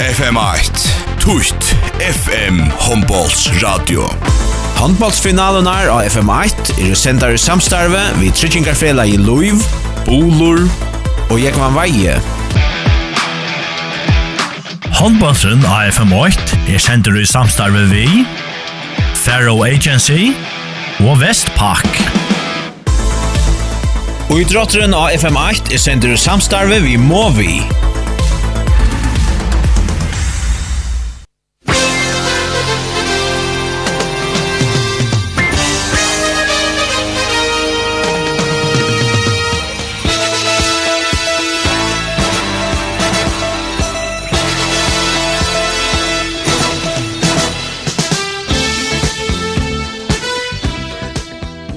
FM8 Tucht FM Hombols Radio Handballsfinalen er av FM8 er sendar i samstarve vi Trichingarfela i Luiv, Bolur og Jekman Veie. Handballsen av FM8 er sendar i samstarve vi Faro Agency og Vestpak. Og idrotteren av FM8 er sender samstarve vi Movi.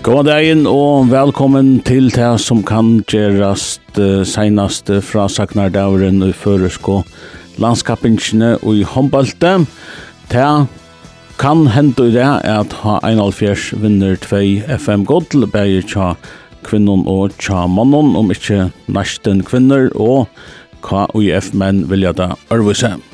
God dagen og velkommen til det som kan gjerast uh, senast fra Sagnardauren og Føresko og og i håndbalte. Det kan hende i det at ha 1,5 vinner 2 FM Godl, bare tja kvinnon og tja mannon, om ikke nesten kvinner og KUF-menn vilja da arvise. Musikk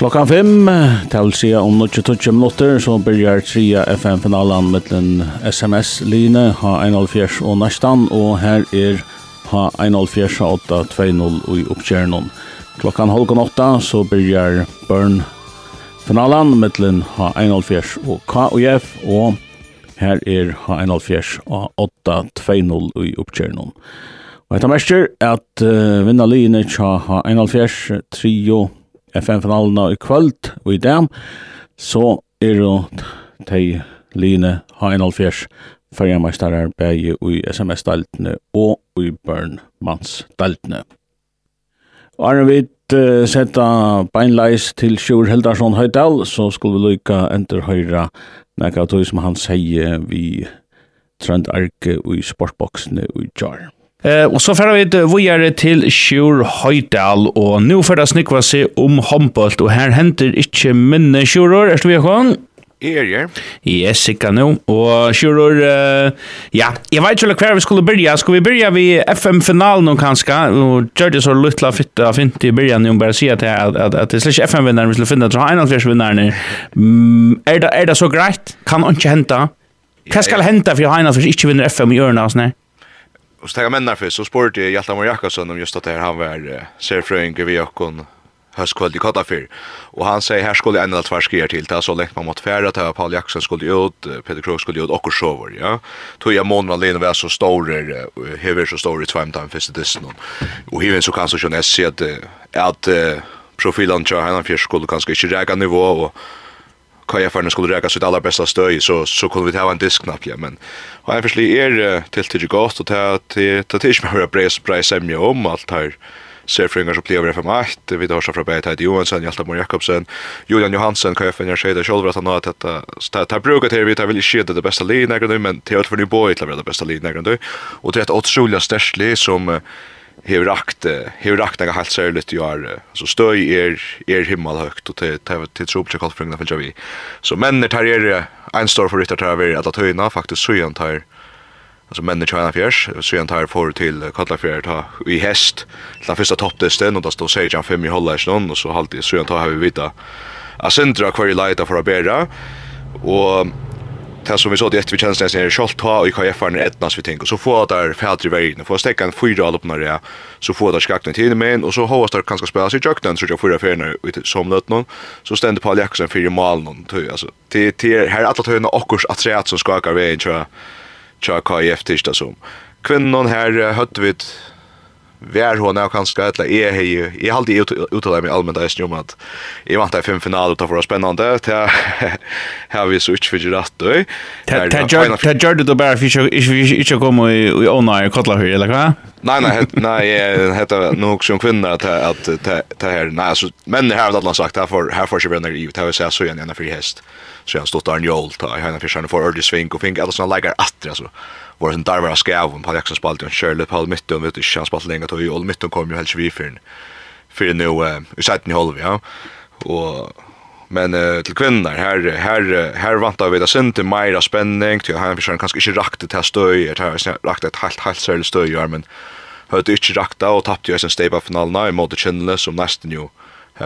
Klokkan fem, til sig om 20-20 minutter, så börjar tria FM-finalen mittlen SMS-line H104 og Næstan, og her er H104 820 og i oppkjernon. Klokkan halvkon åtta, så börjar Burn-finalen mittlen H104 og KUF, og her er H104 820 og i oppkjernon. Og etter mersker at uh, vinna line tja H104 trio FN-finalen i kvöld og i dag, så er det de line Heinalfjers fyrjameistarar bægi i SMS-daltene og i Børnmanns-daltene. Og er vi uh, setta beinleis til Sjur Heldarsson Høydal, så skulle vi lykka endur høyra nekka tog som han sier vi trønd arke i sportboksene i jar. Eh, og så færa vi vujare til Sjur Høydal, og nu færa snikva seg om håndbolt, og her henter ikkje minne Sjuror, er vi akon? Er ja. Yes, sikka nå. Og Sjuror, uh, ja, jeg vet ikke hver vi skulle byrja. Skulle vi byrja vi FM-finalen nå kanskje? Og det så luttla fitta fint i byrjan, jo bare sier at, at, at, at det er slik FM-vinnaren vi skulle finne, at det er 41-vinnaren. Mm, er, det, er det så greit? Kan han ikke henta? Hva skal henta for å Heinald hvis ikke vinner FM i ørene? Och så männar för så sport jag Hjalta Mor Jakobsson om just att det här han var serfröing vi och kon höstkväll i Kottafyr. Och han säger här skulle en eller två skriver till det så länge man måste färra att Paul Jakobsson skulle ut, Peter Krog skulle ut och så var ja. Tog jag månaden Lena var så stor hever så stor i tvärtan time det dess. Och hur så kan så kunna se att att profilen tror han för skulle kanske inte räcka nivå och kajafarna skulle räka sitt allra bästa stöj så så kunde vi ta en diskknapp ja men och jag förstår är till till gott och ta till ta till mig bra bra sämja om allt här Sefringar som plever FM1, vi tar så från Bejt Heidi Johansson, Hjalta Mor Jakobsen, Julian Johansson, kan jag säger det själv att han har detta. Så det här till, vi tar väl i det bästa linägren nu, men till att för nu bor till det bästa linägren nu. Och det är ett otroligt stärkligt som hevur rakt hevur rakt eg halt særligt jo er så støy er er himmel høgt og til til til trupla kalfringa fylgja vi. Så menn tar er ein stor for ryttar tar vi at høgna faktisk søyan tar altså menn tar ein så søyan tar for til kallafjær ta i hest til fyrsta toppdesten og da står Sejan 5 i hollæs og så halti søyan tar har vi vita. Asindra kvar leita for a bera og det som vi så det efter vi känns nästan är skolt ta och KF är ettnas vi tänker så får där fältri vägen får stäcka en fyra upp när det så får där skakten till men och så hoppas där kanske spela sig jakten så jag får för nu som nöt någon så ständer Paul Jackson för i mål någon tror alltså till till här alla ta och kurs att säga som skakar vägen tror jag tror KF tills det som kvinnan här hade vi vær hon är kanske att är hej jag har alltid uttalat mig allmänt där om at jag vant att fem final utav vara spännande det här vi så utför det rett då det gör det då bara för jag inte kommer i ona i kolla hur eller Nei, nei, nei, nej heter nok som kvinna at att det her nei alltså men her har alle sagt här för här för sig bränner ut här så så igen fri hest. Så jag stod der en jol ta jag har för for för ördesvink og fink alle sånne lägger att altså var en där skav på Jackson spalt och Shirley Paul mitt och vet du chans spalt länge tog ju all mitt och kom ju helt vi för för nu i sidan i halv ja och men uh, till kvinnor här här här vantar vi det sent till mera spänning till han försöker kanske inte rakt det här stöj det här rakt ett helt helt särskilt stöj men hörde inte rakt och tappade ju sen step finalen i mot Chinless som nästan ju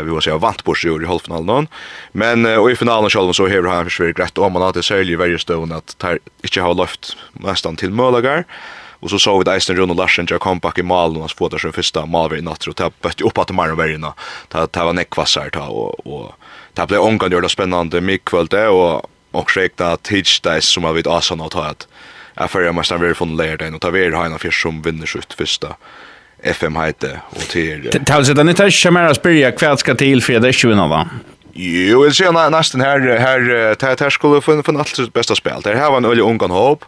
vi var så vant på sig i halvfinalen men och i finalen själv så har han försvär rätt om man hade säljer varje stund att tar inte har löft nästan till Mölagar och så såg vi Eisen Ron och Larsen jag kom back i mål och få där sin första mål i natt och tappade upp att Mario Verna ta ta var neckvassar ta och och ta blev ongan gjorde spännande mycket det och och skräckta tidsdags som har vid Asan att ha att Jag färger mästaren vi har funnit lärde och tar vi er en fyrst som vinner sitt första FM heter och till... Talsigt, det är inte mer spyrja kväll ska till Fredrik 20 va? Jo, jeg vil nästan här här här här skulle få få allt sitt beste spill. Her var en øyelig ungan hopp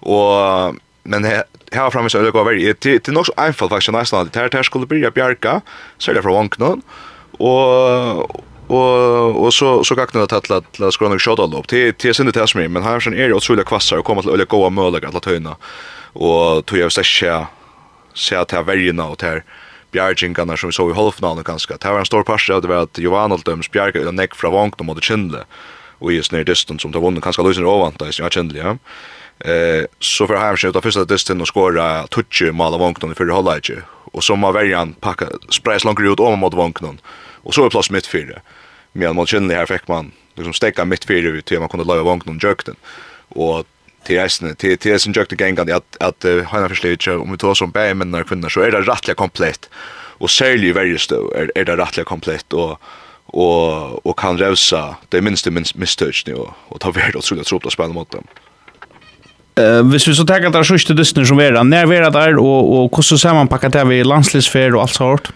och men här her framme fremme så øyelig å være til, til nok så einfalt faktisk nesten alt. här her skulle byrja bjerga, det från vanknen, och och och så, så gikk det att at, til at skrønne og kjødde opp. till til sinne til Esmir, men her er jo otroligt kvassar och kommer til øyelig gode møller til höna och tog jag vil se at her verjena og her bjergjengarna som vi så i halvfinalen ganska. Det var en stor parst av det var at Johan Aldøms bjerg en nekk fra vogn mot Kindle og i snir distan som det vunnet ganske løsner ovant i snir Kindle, ja. Eh, så for Heims ut av første distan og skåra tutsi mal av vogn i fyrir halvleitje og så må verjan pakka spreis langt ut om mot vogn og så er plass mitt fyrir men mot Kindle her fikk man liksom stekka mitt fyrir til man kunne lave vogn om jøkten og till resten till till som jag tycker att att att han förstår om vi tar som bär men när kvinnor så är det rättliga komplett och säljer varje stå är, är det rättliga komplett och och och kan rösa det minsta misstag nu och, och ta värd och trodde tror på spel mot dem. Eh, hvis vi så tar att sjuste dysten som är när vi är där och och hur så sammanpackat det vi landslagsfär och allt sånt.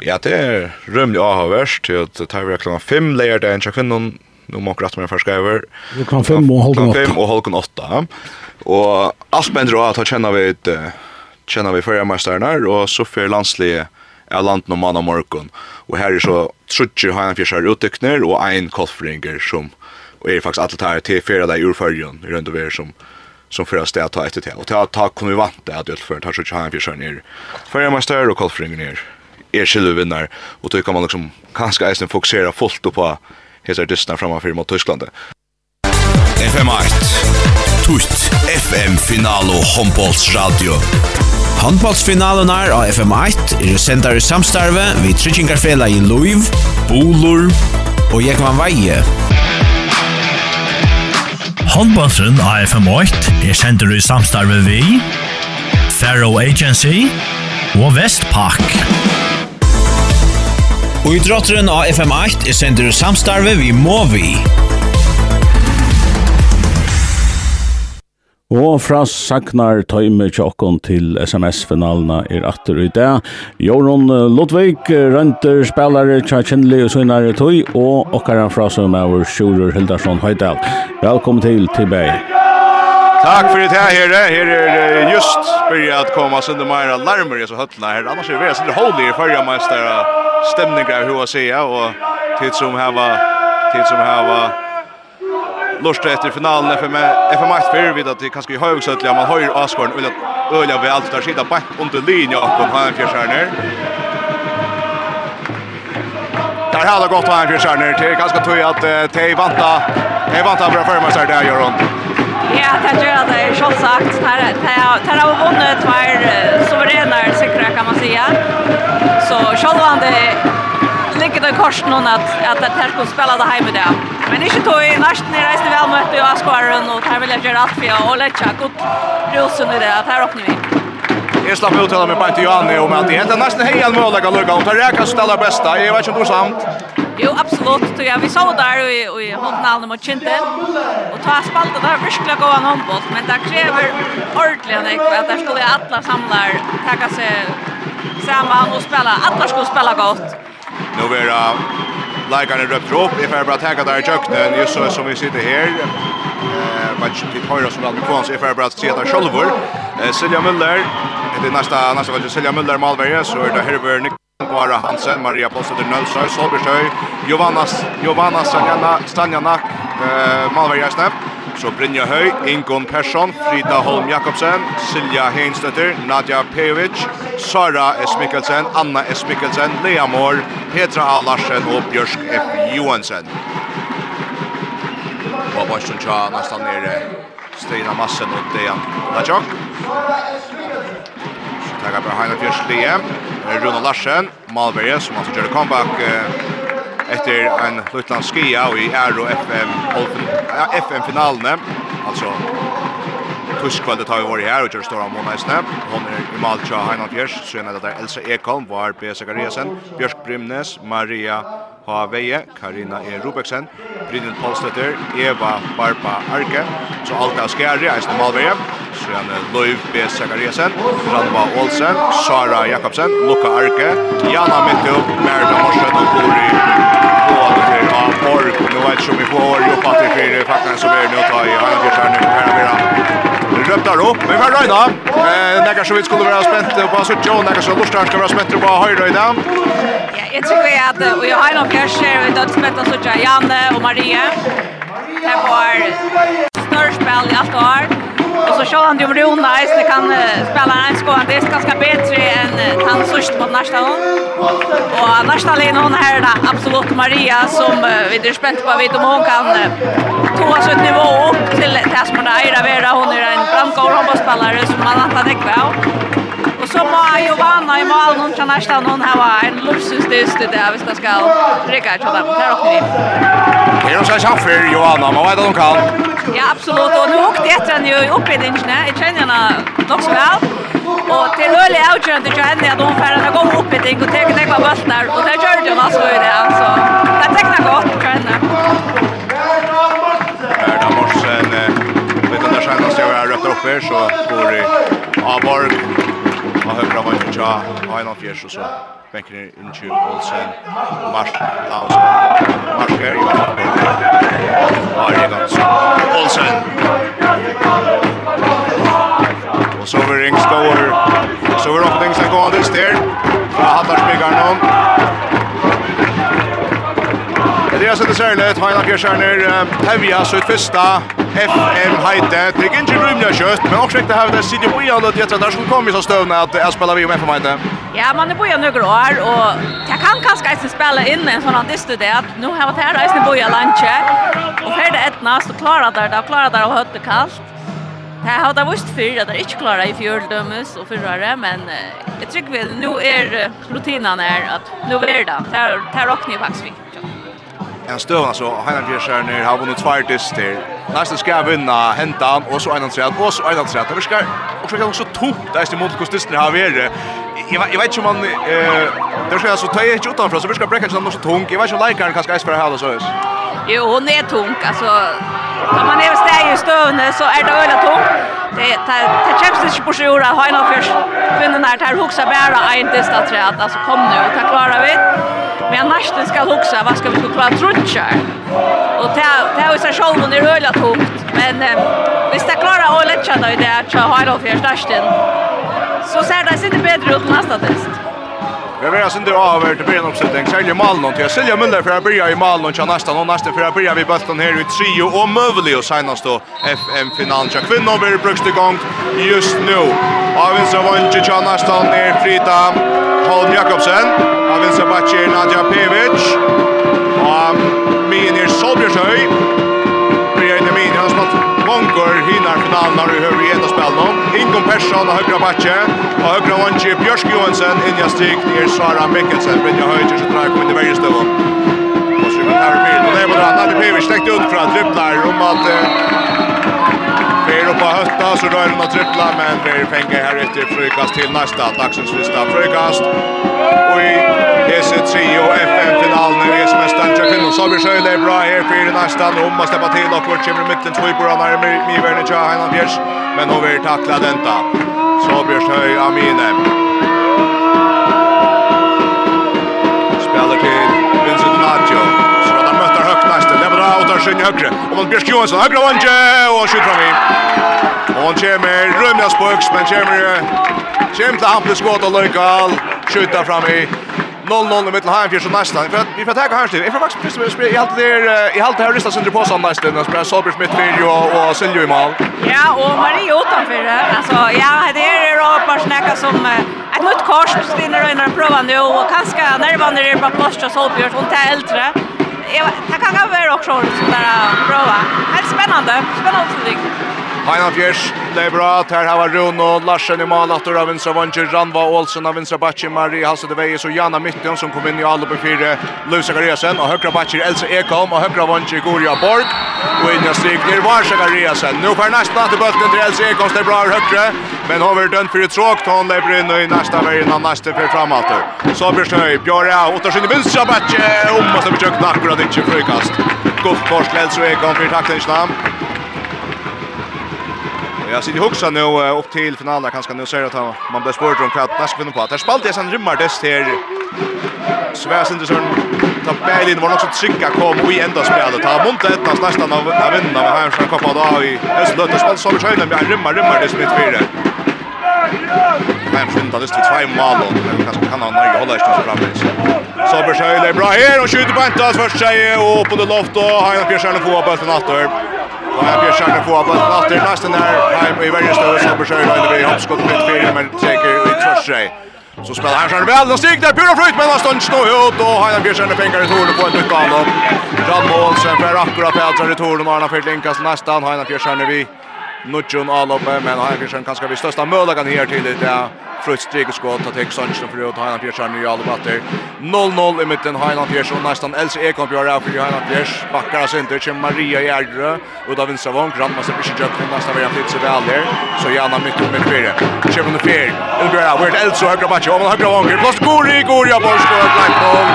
Ja, det är rymligt avhörst. Det tar verkligen fem layer där en kvinnan nu må akkurat med förska över. Nu kan fem och halv 8. 5 och halv åtta. Och allt men drar att känna vi ett känner vi förra mästaren och så för landslige är land no man morgon. Och här är så trutcher har en fjärr utdyckner och en kolfringer som och är faktiskt allt här till fyra där urförjon runt över som som förra att ta ett till. Och ta ta kommer vi vant att utföra tar så tjänar vi sjön ner. Förra mästaren och koffringer ner är själva vinnar och då kan man liksom kanske ens fokusera fullt på hesar dystna framför mot Tyskland. FM 8. Tutt FM Finalo Hombolts Radio. Handballsfinalen er av FM8 er sendar i samstarve vi Tryggingarfela i Luiv, Bolur og Jekvan Veie. Handballsen av FM8 er sendar i samstarve vi Faro Agency og Vestpak. Og i drotteren av FM8 er sender samstarve vi må vi. Og fra Sagnar Tøyme Tjokkon til SMS-finalene er atter i dag. Jorun Lodvig, rønter, spillere, tjakkjenlig og søgnare tøy, og okkara fra som er vår Sjurur Hildarsson Høydal. Velkommen til tilbake. Takk for det her, herre. Her er just börjat komma sönder mera larmer i så höllna här. Annars är vi väldigt hållig i förra mästare stämningar hur jag säger och tid som här var tid som här var lust efter finalen för mig FM Max för vid att det kanske i att man höjer Askorn vill att öliga allt där sitta back under linjen och kom han fjärstjärnor Där har det gått han fjärstjärnor till ganska tur att Tej vanta Tej vanta bra så där gör hon Ja, det gör det är så sagt. Här här har vunnit två suveräna säkra kan man säga. Så självande ligger det kors någon att att det här ska spela det hemma där. Men inte tog i nästan i resten väl mötte jag Askaren och här vill jag göra allt för jag och lägga gott rosen i det att här åkner vi. Jag slapp uttala mig på inte Johanne om att det heter nästan hejad möjliga lucka. Hon tar räkast ställa bästa. Jag vet inte om du samt. Jo, absolut. Så ja, vi så der i, i håndnalen mot Kintel, Och ta spaltet där virkelig gå en håndboll, men det kräver ordentligt att ekve, at skulle alla samlar takka sig samman och spela. Alla skulle spela gott. Nu är det leikerne røpt opp, if får brought takka där i kjøkkenen, just så som vi sitter här. Eh, match till höra som aldrig kvar så if bara brought se där självor. Eh Silja Müller, det är nästa nästa väl Silja Müller Malberg så är det Herbert Bara Hansen, Maria Possetter Nølsøy, Solbjørsøy, Jovanas, Jovanas Stanjana, Stanjana, eh, Malvar Gjersnep, så Brynja Høy, Ingon Persson, Frida Holm Jakobsen, Silja Heinstøtter, Nadja Pejovic, Sara S. Mikkelsen, Anna S. Mikkelsen, Lea Mår, Petra A. Larsen og Bjørsk F. Johansen. Og Bajstun Tja, nesten nere, Stina Massen og Dejan Lajok. Tackar bara Heina Fjörslie. Rune Larsen, Malberg som altså gjør det comeback efter en Lutland skia i Aero FM FM finalen alltså Tusk har tar vi var här och gjør stor mål nästa. Hon er i Malcha Heina Fjörs, så är det där Elsa Ekholm var B. Sakariasen, Björk Brimnes, Maria Haveje, Karina E. Rubeksen, Brynjen Polstetter, Eva Barba Arke, så alt er skjære, Eisne Malveje, så gjerne Løyv B. Zakariasen, Ranva Olsen, Sara Jakobsen, Luka Arke, Jana Mittu, Merda Morsen og Kori, både til A. Borg, nå vet ikke om vi får jobba til fire fakkene som er nå ta i Hanna Fjertjerne, Herre Vera kløpt der opp. Vi får røyna. Eh, Nekka så vi skulle være spent på Suttjo, og Nekka så Lorstar skal være spent på Høyrøy da. Ja, jeg tror vi at vi har noen kjørser, vi har spent av Suttjo, Janne og Marie. Det var større spill i alt år. Och så kör han ju runt där så kan spela en skåan, det är ganska bättre än han sist på nästa hon. Och nästa linje hon här då absolut Maria som vi är spänt på vet om hon kan ta sig ett nivå upp till det som det är hon är en brandgård handbollsspelare som man antar det kvar. Och så må ju vanna i mål någon kan nästa någon här var en luxusdist där vi ska ska dricka ett sådant här och vi. Det är så schaffer Johanna, man vet att hon kan. Ja, absolut. Och nu åkte jag den ju upp i den knä. Jag känner henne nog så väl. Og til Lulli avgjørende til henne at hun färden har gått upp i den och tagit några bultar. Och där körde hon alltså i det. Så det tecknar godt, för henne. Erna Morsen, vet du när senaste jeg har røpt opp her, så går i Aborg Og høyre av Øyre Tja, og en av fjers og så benker ned innkjøp Olsen, Mars, Lausen, Mars her, Johan, Ari Gansen, Olsen. Og så vil Ringskåer, så vil åpningen seg gå av det styr, fra Hattarspiggarne om, Det är så det ser ut. Heina Björkskärner så ut första FM Heite. Det är inte rymliga kött, men också riktigt sitter på Bojan och det där som kommer så stövna att jag spelar vi om FM Heite. Ja, man är Bojan några år och jag kan kanske inte spela in en sån här att Nu har jag varit här i Sidney Bojan lunche och här är det ett näst och klarar där, där klarar där och hött det kallt. Det har det visst för att det inte klarar i fjöldömes och förra men jag tycker väl nu är rutinan är att nu är det. Det där rockar ju faktiskt en støvna så han gjør seg har vunnet tvær dist til. Nästa ska vinna hentan och så en annan träd och så en annan träd. Det verkar och så också tomt där i mot kostisten har vi det. Jag jag vet inte om man eh det ska så ta ett utanför så verkar bräcka så något tungt. Jag vet inte likar kanske är för här så. Jo, hon är tung alltså Tar man är steg i stövne så är det öle tom. Det tar det chips inte på sjön att ha en fisk. Kvinnan där tar huxa bara en testa träd alltså kom nu och ta klara vi. Men nästa ska huxa vad ska vi ska klara trutchar. Och ta ta är så själv när öle tomt men vi ska klara och lätta då i det att ha en fisk nästa. Så ser det sitter inte bättre ut nästa test. Vi vill sen det över till början uppsättning. Säljer Malm och till Silja Müller for å byrja i Malm til nästa og nästa for å byrja vi bulten her i trio og møvelig og senast då FM finalen. til Jag kvinnor över brukste gång just nu. Av vinstra av til nästa er Frida Holm Jakobsen. av vinstra Bachi Nadja Pevic. og min er Solbjörshöj. byrja inn i min, Han har spalt många hinnar finalen har du hör vi ett av spelen. Håkon Persson og høyre bakke, og høyre vannsje Bjørsk Johansen, inn i stig, er Sara Mikkelsen, Brynja Høyre, som drar kom inn i vergestøvån. Og så er det her i bilen, og det er på drann, Nadi Pivic, ut fra dribbler, om at på hötta så rör den att trippla men blir pengar här efter frukast till nästa dagsens sista frukast. Och i hese 3 och FM-finalen i SM-mästaren Tjöfinn och Sabi Sjöle är bra här för nästa nu om att släppa till och vårt kommer mitten två på början med med Miverne Tjö Heinan Fjärs men hon vill tackla denta. Sabi Sjöle Amine. Spelar till Larsen i högre. Och mot Björk Johansson, högra vanje och skjuter fram i. Och han kommer rymliga spöks, men kommer kommer till Hampus skott och Lojkal skjuter fram i. 0-0 i mitten här för så nästan. För att vi får ta här Heinfjärs. Jag får faktiskt precis spela i allt det i allt det här ristas under på sån nästan. Jag spelar Sabers mitt för och och Siljo i mål. Ja, och Marie utanför. Alltså ja, det är rapar snacka som ett nytt kors stinner och innan prova nu och kanske närmare är bara plats och Solbjörns hon tar äldre jag, det kan vara också bara prova. Det är spännande, spännande ting. Heinan Fjers, det er bra, her har Rune og Larsen i mål, at av vinstra vanger, Ranva Olsen av vinstra bakker, Marie Halse de Veis og Jana Mytten som kom inn i alle på fire, Løv Gariasen, og høyre bakker Else Ekholm, og høyre vanger Gorja Borg, og inn i strik til var Gariasen. Nå får nesten at i bøtten til Else Ekholm, det er bra høyre, men har vært dønt for et tråk, Han lever inn i neste veien, av neste for fremalter. Så blir snøy, Bjørja, Ottersen i vinstra bakker, om, og så blir kjøkken akkurat ikke frøykast. Godt kors, til Else Ekholm, for takk Jag sitter huxa nu upp till finalen kanske nu ser jag att man blir sport om kvart nästa vinner på. Där spalt jag sen rymmar dess här. Svärs inte sån ta Berlin var också trycka kom och i ända spelet. Ta mot ett nästan av av vinna med här från koppa då i Östlund och spalt så vi skön med rymmar rymmar dess mitt fyra. Men skynda det till två mål och kanske kan han några hålla sig fram. Så Bershöjle bra här och skjuter på ett första och på det loft och han kan köra på bollen åter. Og her blir kjærne på av bøtten atter. Nesten er heim i vergenstøve som besøyla inn i hoppskott mitt fire, men treker i tvørstrej. Så spelar han själv väl och stiger där pura flyt men han står snå ut och han blir själv pengar i tornet på en nytt av honom. Jan Målsen för akkurat Petra i tornet och han har fyllt linkast nästan. Han blir själv vid Nutjon Alope, men han Björksen kanske vi största möjligheten här till det Fruits strikeskott att Hex Sandström för att Heinan Björksen i alla batter. 0-0 i mitten Heinan Björksen nästan Else Ekholm gör för Highland Björksen. Backar sig inte till Maria Gärdrö och då vinner Savon Grant måste bli sjukt men nästan vara flit så väl där. Så gärna mycket med fyra. Kevin the Fair. Det blir out. Vart Else högra backen och högra vånger. Plus Gori Gori har boll skott lagt mål.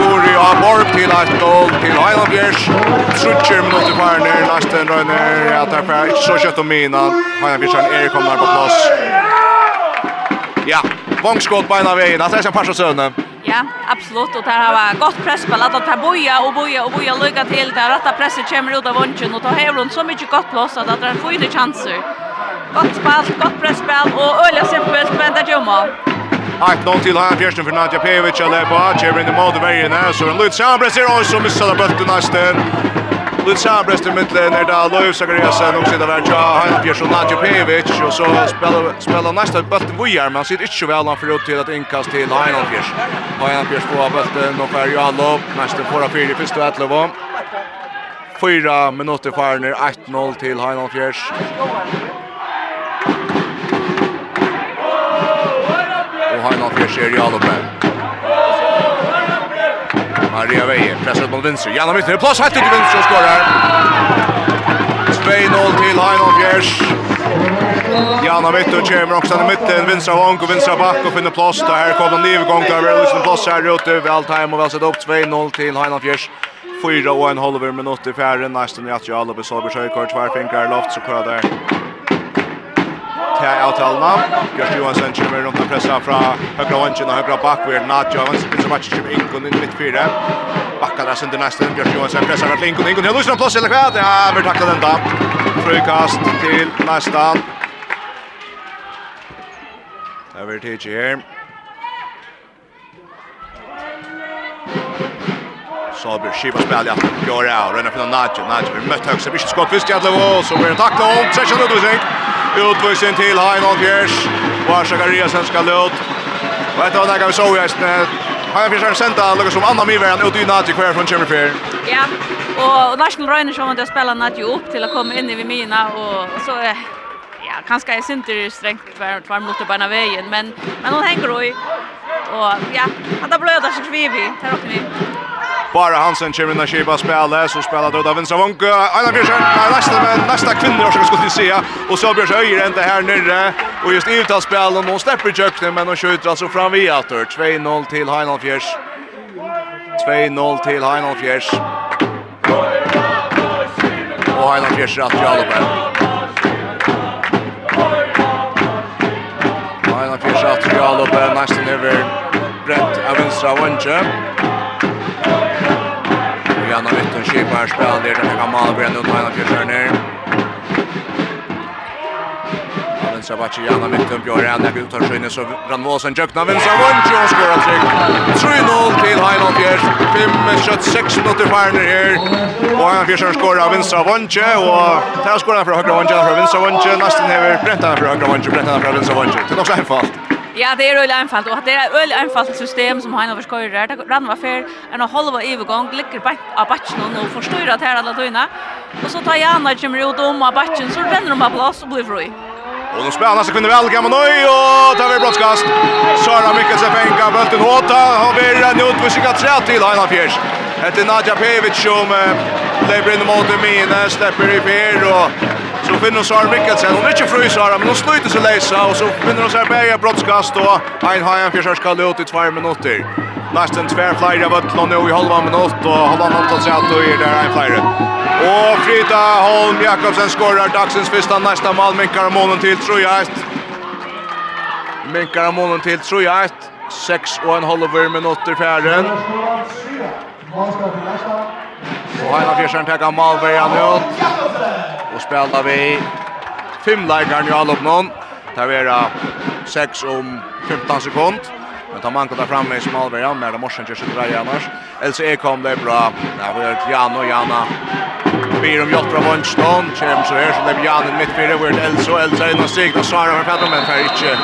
Gori har borg till ett mål till Heinan Björksen. Sjukt minuter kvar ner nästan rönner att det så kött Mina. Heina Fischer Erik kommer på plats. Ja, vångskott på ena vägen. Det är pass och sönder. Ja, absolut. Och det har varit gott presspel. Att ta boja och boja och boja lycka till. Där rätta presset kommer ut av vunchen. Och ta Hevron så mycket gott plats att det är fyra chanser. Gott spel, gott pressspel och öliga simpelt. Men det gömmer. Akt någon till här fjärsten för Nadja Pevic eller på Achever in i mål i vägen här så en lytt sambrett ser också missade bulten nästan lite sambrist i mittlen när där Lovis Zachariasen och sitter där ja han Björn Nadjo Pevic och så spelar spelar nästa bulten Vojar men sitter inte så väl han förut till att inkast till Lionel Fish. Lionel Fish får bulten och för Jallo nästa förra fyra första att leva. Fyra minuter kvar när 1-0 till Lionel Fish. Och Lionel Fish är i Jallo. Maria Veje, pressar mot vänster. Janna mitt plats helt till vänster och skorar. 2-0 till Lionel Fjärs. Janna mitt och kommer också i mitten. Vänstra vank och vänstra back och finner plats. Det här kommer en livgång. Det är liksom plats här ute. Väl time och väl sett upp 2-0 till Lionel Fjärs. Fyra och en halv minut i färden. Nästan i att jag alla besöker sig. Kort tvärfinkar loft så kör där til avtalene. Gjørst Johansen kommer rundt og presser fra høyre hånden og høyre bakverd. Nadja Johansen spiller match kommer Ingon inn midt fire. Bakkar der sender nesten. Gjørst Johansen presser fra Ingon. Ingon har lyst til plass eller hva? Ja, vi takler den da. Frukast til nesten. Det er tidsi her. Så blir Shiva spelja. Gjør out. av. Rønner finner Nadja. Nadja blir møtt høyre. Blir ikke skått fyrst i alle. Så blir det taklet om. Tretjan utvisning. Utbussen til Heinon Fjers. Vars Zakariasen skal löt. Og etter hva det vi så i eisen. Heinon Fjers Han försöker sända något som Anna Mivern ut i Nati kvar från Chimneyfair. Ja, och Larsen Röjner som att spela Nati upp till att komma in i Vimina. Och så ja, kanske är synes det er strengt hver, hver minutter bare veien, men, men hänger då i. och ja, han har blødet seg kvivi, tar upp vi. Bara Hansen kommer in och skipa spelet så spelar då Davin Savonka. Anna Björsen nästa men nästa kvinna jag ska skulle se och så Björsen höjer inte här nere och just ut spel och hon släpper jökten men hon skjuter alltså fram vi åter 2-0 till Heinolf Fjärs. 2-0 till Heinolf Fjärs. Och Heinolf Fjärs att jag nästan över brett av vänstra vänche. Vi har nått en skipar spelare där det kan mal bli nu när vi kör ner. Vänstra vänche Janna mitten på Björn där utar skynne så Ranvåsen jökna vänstra vänche och skorar trick. 3-0 till Heinolf Fjärs. 5 shot 6 minuter kvar nu här. Och han fjärs skorar vänstra vänche och tar skorar för högra vänche för vänstra vänche nästan över brett av högra vänche brett av vänstra vänche. Det är också så fast. Ja, det är öle enfalt och det är öle enfalt system som Heinolf skorar. Det rann var för en halva övergång ligger bak av batchen och nu förstår att här alla dina. Och så tar Jana kommer ut om av batchen så ränner de på plats och blir fri. Och då spelar sig kvinner väl gamla nöj och tar vi brottskast. Sara Mikkelsen fänkar bulten håta och vi ränner ut för cirka 3 till Heinolf Fjärs. Det är Nadja Pevic som lever in mot minne, släpper i fyr och så finner hon Sara Mikkelsen. Hon är inte fru Sara, men hon sluter sig läsa. Och så finner hon Sara Berga brottskast och ein har en fjärsärskall ut i två minuter. Nästan tvär flyer av Ötlån nu i halva minut och halva antal sig att det är där en flyer. Og Frida Holm Jakobsen skorrar dagsens första nästa mål. Minkar månen till tror jag. Minkar månen till tror jag. 6 och en halv minuter färden. Och Heina Fjersson tar av Malberg ut og spelar vi fem leikar nu all uppnån. Där är 6 om 15 sekund. Men tar man kunna framme som Alvar Jan det morsen kör sig där annars. Else är kom det bra. Där var det Jan och Jana. Vi om Jotra Vonstone, Chem så här så det Jan i mitt fyra vart Else och Else innan sig Och Sara för fatta men för inte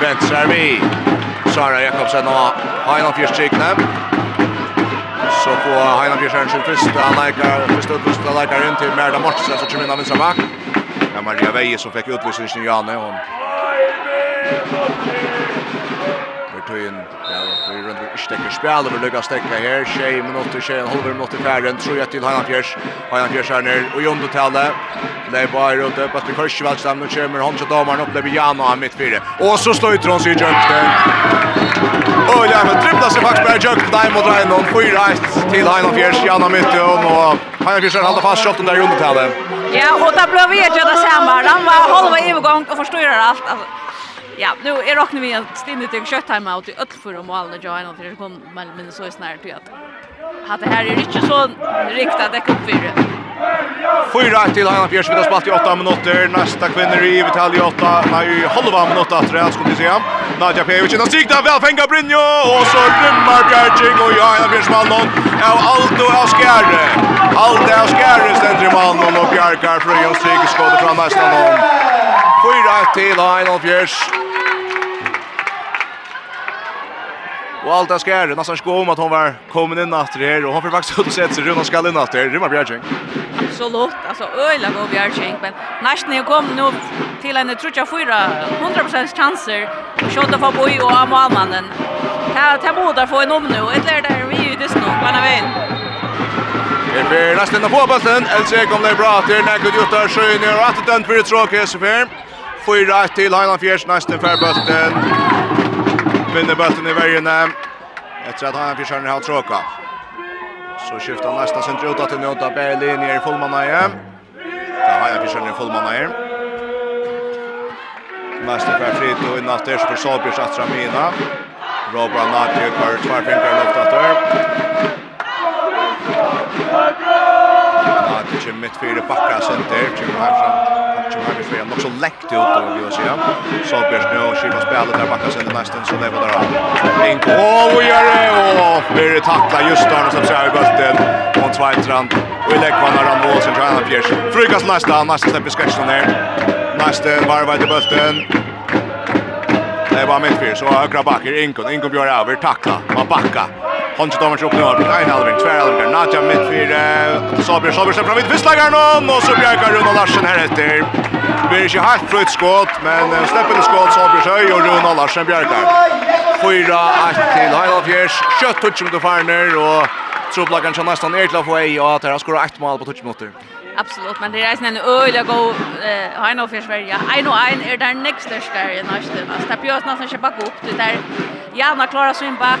vänster vi. Sara Jakobsen har han har fyrst chicken så på Heinan Bjørsjøren sin første leikar, første utvist leikar inn til Merda Mortensen, som kommer inn av vinstra bak. Det er Maria Veie som fikk utvisning i Janne, og stekker spjall, vi lukkar stekker her, tjej minutter, tjej en halver minutter færen, tror jeg til Heinan Fjers, Heinan Fjers er nere, og Jondo Telle, det er bare ute, vi til Korsjevald stem, nå kommer han til dameren opp, det blir Jan og han midt fire, og så sløyter han sig i Jønkten, og ja, men dribbla seg faktisk bare Jønkten, nei mot Reinon, 4-1 til Heinan Fjers, Jan og midt, og Heinan Fjers er halda fast, kjøpten der Jondo Telle. Ja, og da ble vi gjør det samme, han var halva i gang og forstår alt, altså. Ja, nu är rockna vi att stinna till kött hemma åt i öll för om alla jag innan det kom men men så är snart till att att det här är inte så riktat det kom för. Fyra till Hanna Björs vid spalt i 8 minuter. Nästa kvinnor i Vitali 8. Nej, halva minut att det ska vi se. Nadja Pejovic och Stig där väl fänga Brynjo och så rymmar Bjärching och ja, Hanna Fjärs man någon. Av allt och av skärre. Allt är skärre ständer man och Bjarkar för jag sig skådar från nästa någon. Fyra til Einolf Bjørs. Og alt er skære, nesten sko om at hun var kommet inn etter her, og hun får faktisk ut og sett seg rundt og skal inn etter her. Rymmer Bjergjeng. Absolutt, altså øyla god Bjergjeng, men nesten jeg kom nå til en trutja fyra, 100% chanser, og skjøtta få boi og av målmannen. Ta må der få en om nå, et lær der vi i dysten opp, han er veien. Det blir nesten å få bøtten, LC kommer bra til Nekut Juttar Sjøyner, og at den blir tråkig, Sofie. 4-1 til Heiland Fjers, nesten færbølten. Vinner bølten i vergene. Etter at Heiland Fjers har hatt tråka. Så skifter han nesten sin truta til Njota Berlin i fullmannaie. Da Heiland Fjers har fullmannaie. Nesten fær Frito i natt for Solbjørs Atramina. Robert Nathi kvar tvarfingar luftatter. mitt fyra backa center. Jim Harrison Jim Harrison spelar också läckt ut då vi ser så bärs nu och Kiva spelar där backa center nästan så det var där in och vi gör det och blir tackla just där som så i bulten på tvåtran och lägger man där mål sen tränar fjärs frukas nästa nästa släpper skärsen där nästa varvar till bulten Det var mitt fyr, så högra backer, Inkon, Inkon björ över, tackla, man backa. Hansi Thomas upp nu har blivit en halvring, tvär halvring, Nadja mitt fyra, Sabir, Sabir släpper fram vid Visslagaren och så bjärkar Runa Larsen här efter. Vi är inte helt flytt skott, men släpper det skott, Sabir Söj och Runa Larsen bjärkar. Fyra, ett till Heidelfjärs, kött touch mot Farner och Troplagan som nästan er till att få ej och att han skorar ett mål på touch minuter. Absolut, men det är en öliga god eh Heino för Sverige. En och en är där näst största i nästa. Alltså det björs nästan inte backa upp det där. Janna klarar in back.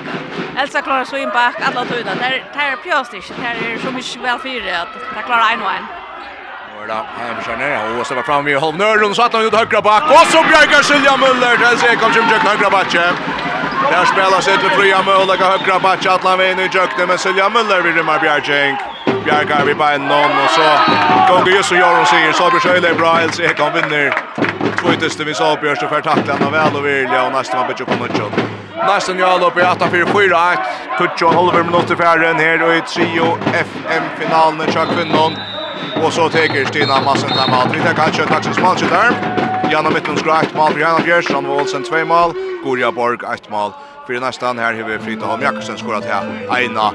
Elsa klarar in back alla tiden. Där där björs det. Där är så mycket väl för det att klara en och en. Hörda Hemsjön ner och så var fram vid Holmnör så att han ut högra back och så Bjärkar Silja Müller till sig kom Jim Jökna högra back. Där spelar sig till Fria Müller och högra back att han vinner Jökna men Silja Müller vid Rymar Bjärking. Bjärkar vid bara någon och så kommer ju så gör hon sig så blir Sjöle bra Elsa Ekholm vinner. Tvåtest vi så Bjärs för tacklan han väl och vilja och nästa man match på något. Nästan jag lopp i 8-4-4-1. Tutsch och Oliver minuter färre än här och i trio FM-finalen i Tjökvinnon. Och så tar Stina Massen där mål. Det är kanske ett axels mål där. Janna Mittens grakt mål för Janna Björnsson och Olsen två mål. Gorja Borg ett mål. För nästan här har vi Frida Holm Jakobsen skorat här. Eina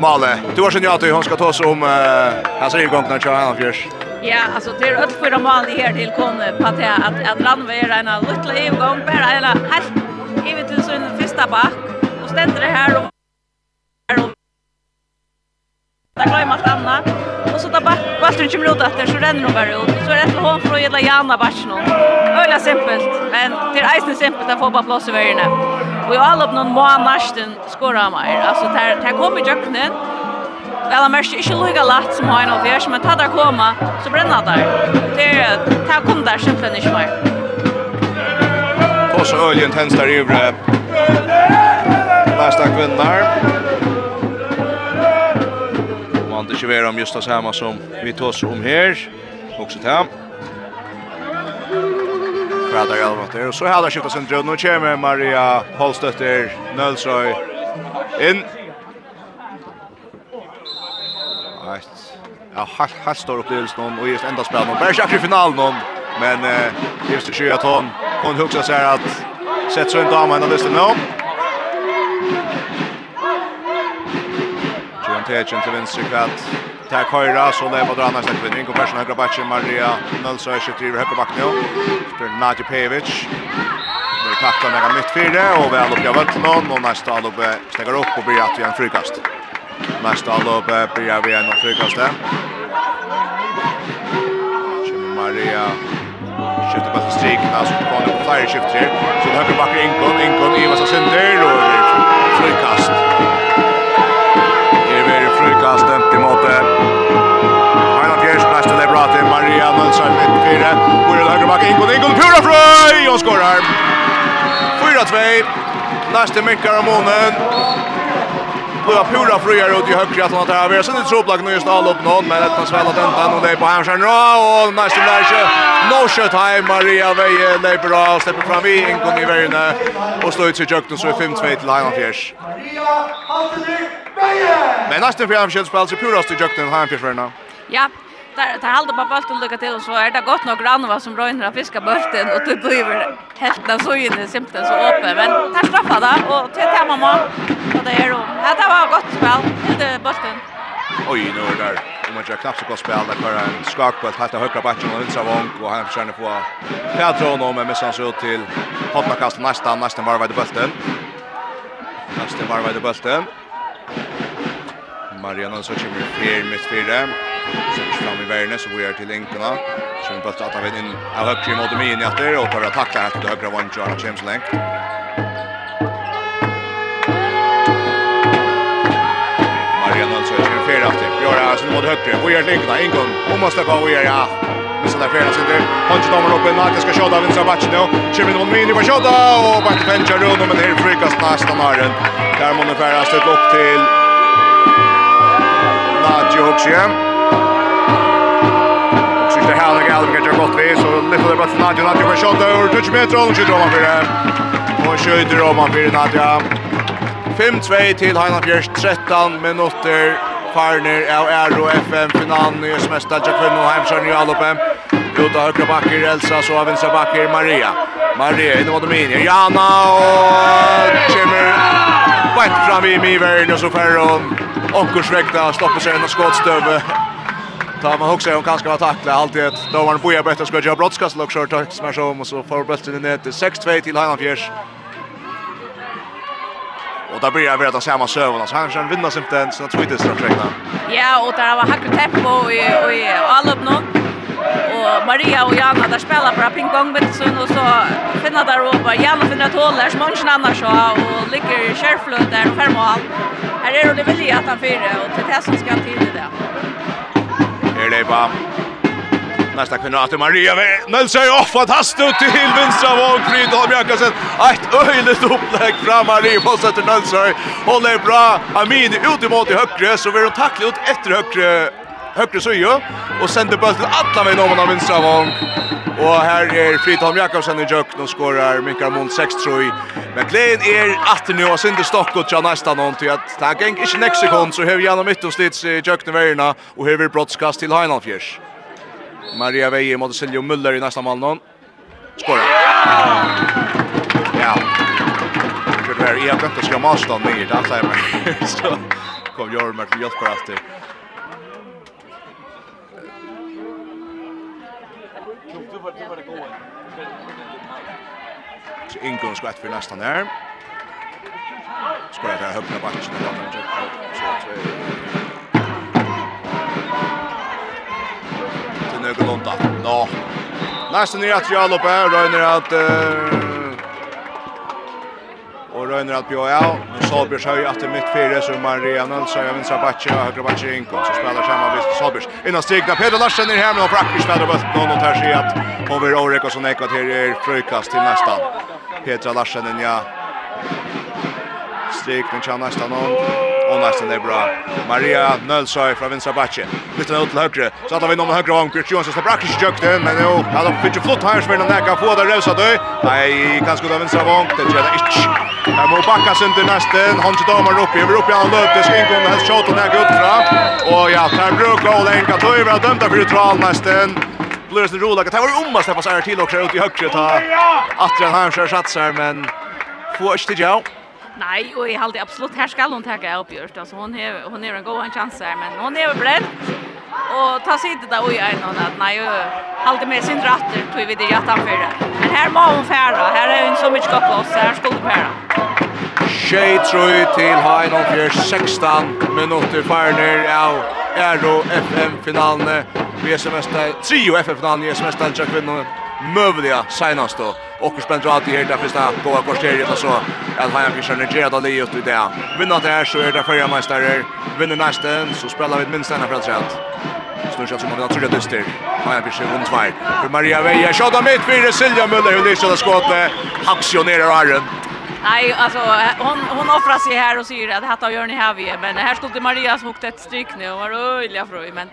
Male, du har skjønt ja til hun skal ta oss om uh, hans rivgång när Janna Björnsson. Ja, alltså det är öll fyra mål i här till kon på att att, att Randve är en liten rivgång bara hela helt givet till sin första back och ständer det här och där och där glömmer allt annat och så tar Baltur kommer ut efter så ränner hon bara ut. Så är det till hon från Jella Jana Barsen. Öla simpelt, men det är isen simpelt att få bara plats i värjorna. Och i all upp någon mån nästan skåra mer. Alltså det här kommer jöknen. Väl har märkt inte lika lätt som har en av er, men tar det komma så bränner det. Det här kom där simpelt inte mer. Och så öljen tänds där i övre. Nästa kvinnar kan det ikke være om just det samme som vi tar om her. Också där. Pratar jag åt det. Och så har det skjutit sin dröd. Nu kommer Maria Holstötter Nölsrøy in. Right. ja, helt, helt stor upplevelse någon och just enda spel någon. Bär sig i finalen någon. Men eh, just 20 ton. Hon Hon huxar sig att sätta sig en dam ända listan någon. teken til venstre kvart. Ta Køyra, så lever drar nästa kvinna. Ingo Persson högra backen, Maria Nölsö skjuter över högra backen. Spelar Nadja Pevic. Det är tackla några mitt fyra och väl upp i vötten och nästa allopp stegar upp och blir att igen frikast. Nästa allopp blir vi en frikast där. Kjemmer Maria skjuter på strikna på kommer på flera skifter. Så högra backen Ingo, Ingo Ivas och Sinder och frikast. høyre. Hvor er høyre bak Ingon, Ingon, pura frøy! Og skorar. 4-2. Neste mikkar av månen. Blå pura frøyar ut i høyre at han tar av. Jeg synes troplak nå just all opp nån, men etter svel at enda nå det på hemskjern. Og neste lærkje. No shot heim, Maria Veie leiper av, slipper fram i Ingon i verjene. Og slår ut seg jøkten, så er 5-2 til Heimanfjers. Maria Veie! Men neste fjernfjellspill, så pura styr jøkten Heimanfjers verjene. Ja, där tar halda på bulten lucka till och så är det gott nog granva som rönner fiska bulten och det blir helt där så inne simpelt så öppet men tar straffa då och till till mamma och det är då det var gott spel till bulten Oj nu är där om man kör knappt så gott spel där bara en skakbolt helt högra backen och vänster vång och han försöker få Pedro nu med sen så ut till hotnakast nästa nästa var vid bulten Nästa var vid bulten Mariana så kommer fler mitt fyra Sänds fram i Värnes och går till Enkorna. Som bara startar vid in av högre mot mig in i efter och tar att tackla här till högra vånch och James Lenk. Mariano så kör fel efter. Gör det alltså mot högre. Vi gör Enkorna ingång. Hon måste på vi gör ja. Men så där fel alltså inte. Han tar upp en natt. Ska skjuta vinsa matchen nu. Kör in mot i på skjuta och bara till penjar runt men det är frukas nästan Marion. Där måste färdas ett lopp till Nadjo Hoxie. Det här är Gallup kan göra gott vi, så lite där bara till Nadja. Nadja kommer shot över 20 meter och skjuter om han för det. Och skjuter om han för Nadja. 5-2 till Heina Fjärs 13 minuter. Farner av Aero FM finalen i SMS, Jack Finn och Hemsjön i Alopem. Uta högra backer Elsa så av vänstra backer Maria. Maria in mot Dominia. Jana och Kimmer. Bätt fram i Mivern och så färre Ferron. Onkursväkta stoppar sig en skottstöve. Ta man också om kanske var tackla alltid ett. då var boja bättre ska göra brottskast och short touch smash om och så får bollen ner till 6-2 till Heinanfjärs. Och där blir jag se samma sövna så han kan vinna sin den så tweets strax regna. Ja, och där var hacker tempo i och all upp någon. Och Maria och Jana där spelar bara ping pong med sån och så finna där och bara Jana finner ett hål där som många så och ligger skärflöt där och fem. Här är det vilja att han fyra och till det som ska till det där. Her leipa. Nästa kvinna att Maria Ve. Men off fantastiskt ut till vänstra våg Frid Holm Jakobsen. Ett öjligt upplägg fram Maria på sätter Nelsson. Håller bra. Amin ut emot i högre så vill hon tackla ut efter högre högre söjo och sänder bollen alla vägen om av vänstra våg. Och här är Fridholm Jakobsen i jökn och skorar Mikael Mond 6-3. Men Glenn är att nu har Sinde i stock och tja nästan någon till att han gäng inte nästa sekund så har vi gärna mitt och slits i jökn i vägarna och har vi brottskast till Heinalfjärs. Maria Veje mot Siljo Müller i nästa mål Skorar. Ja. Det är ju att det ska måste ner där säger man. Så kom Jorma till Jotkar efter. Du var det var det goda. Så Ingon skvatt för nästan där. Ska jag ta höppna backen så att han så Till några lånta. Nå. Nästan ner att jag loppar, rör att Røyner at bjöja av. Men Solbjørs høy at det mitt fire som Maria Nølsøy av vinstra batje og høyre batje Inkon så spiller sammen med Solbjørs. Innan stigna Peter Larsen er hjemme og Brakker spiller bøtten og noterer seg at over Årek og sånn ekvat her er frøykast til nestan. Petra Larsen inn ja. Stigna kja nestan og Og nesten är bra. Maria Nölsöj från vinstra batje. Lytter ut till högre. Så att vi någon högre om Björk Johansson. Brakker skjøkte, men jo, han har fikk ju flott her. Sverden näka få det røsa døy. Nei, kanskje det vinstra vong. Det gjør det inte. Här må backa sen till nästen. Han sitter om uppe. Över uppe han löpte. Skinkon och hans tjaten här ut fram. Och ja, här brukar Ola Enka ta över. Dömta för utral nästen. Blöres den rola. Det var omma Steffas är till och ut i högre. Ta. Attrian Harmskär satsar men... Få inte till jag. Nej, och jag håller absolut här ska hon ta upp just alltså hon är hon har en god chans här men hon är beredd. Och ta sig inte där och jag någon att nej håller med sin ratter tog vi det jag för det. Men här må hon färra. Här är en så mycket gott oss här skulle färra. Tjej tror till Hein och för 16 minuter färner av Aero FM finalen. Vi är semester 3 FM finalen, i är semester 20 kvinnor mövliga senast då. Och spänt alltid här där första på kvarteret och så att han fick sen ner det ut i det. Vinner det här så är det förra mästare. Vinner nästa så spelar vi ett minst ena för att Snurr sig som om han tror att det. Han är precis runt två. För Maria Veja shot av mitt för Silja Müller och lyser det skottet. Haxionerar Arren. Nej, alltså hon hon offrar sig här och säger att detta gör ni här vi, men här stod det Maria som åkte ett stryk nu och var öliga fröj men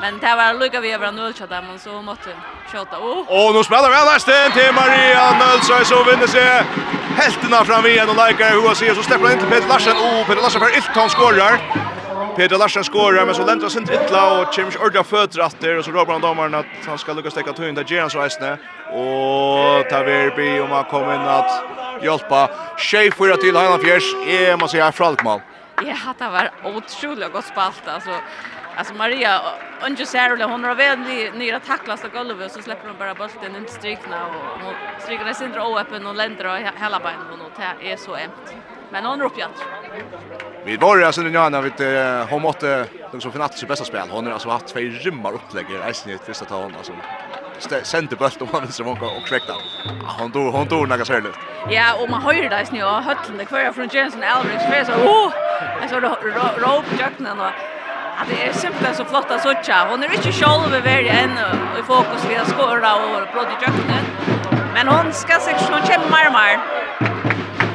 Men det var lukka vi över Nölsjö där men så måste skjuta. Oh. Och nu spelar väl Astin till Maria Nölsjö så vinner sig. Helterna fram igen och likar hur han ser så släpper in till Peter Larsen. Oh, Peter Larsen för Ilton skorar. Peter Larsen skorar men så lämnar sin illa och Chims ordra fötter åter och så ropar han domaren att han ska lyckas stäcka tunn där Gerans Reisne och Taverbi om han kommer in att hjälpa Schaefer till Hanna Fjärs. Är man säga Falkman. Ja, det var otroligt gott spalt alltså. Alltså Maria under Sarah hon har väl nya tacklas på golvet så släpper hon bara bollen in strykna strikna och strikar sig inte öppen och länder och hela benen och det är så ämt. Men hon ropar att. Vi var alltså nu när vi hon måste de som finats det bästa spel. Hon har alltså haft två rymmar upplägg i sin första tal alltså sender bult om han som hon och kräkta. Hon då hon då några sälj. Ja, och man hör det snö höllen det kvar från Jensen Elrich face. Åh! Alltså så rop jakten och Ja, det är simpelt så flott att såcha. Hon är inte själv över än i fokus vid att skåra och blåda i jöknen. Men hon ska sig hon kommer mer.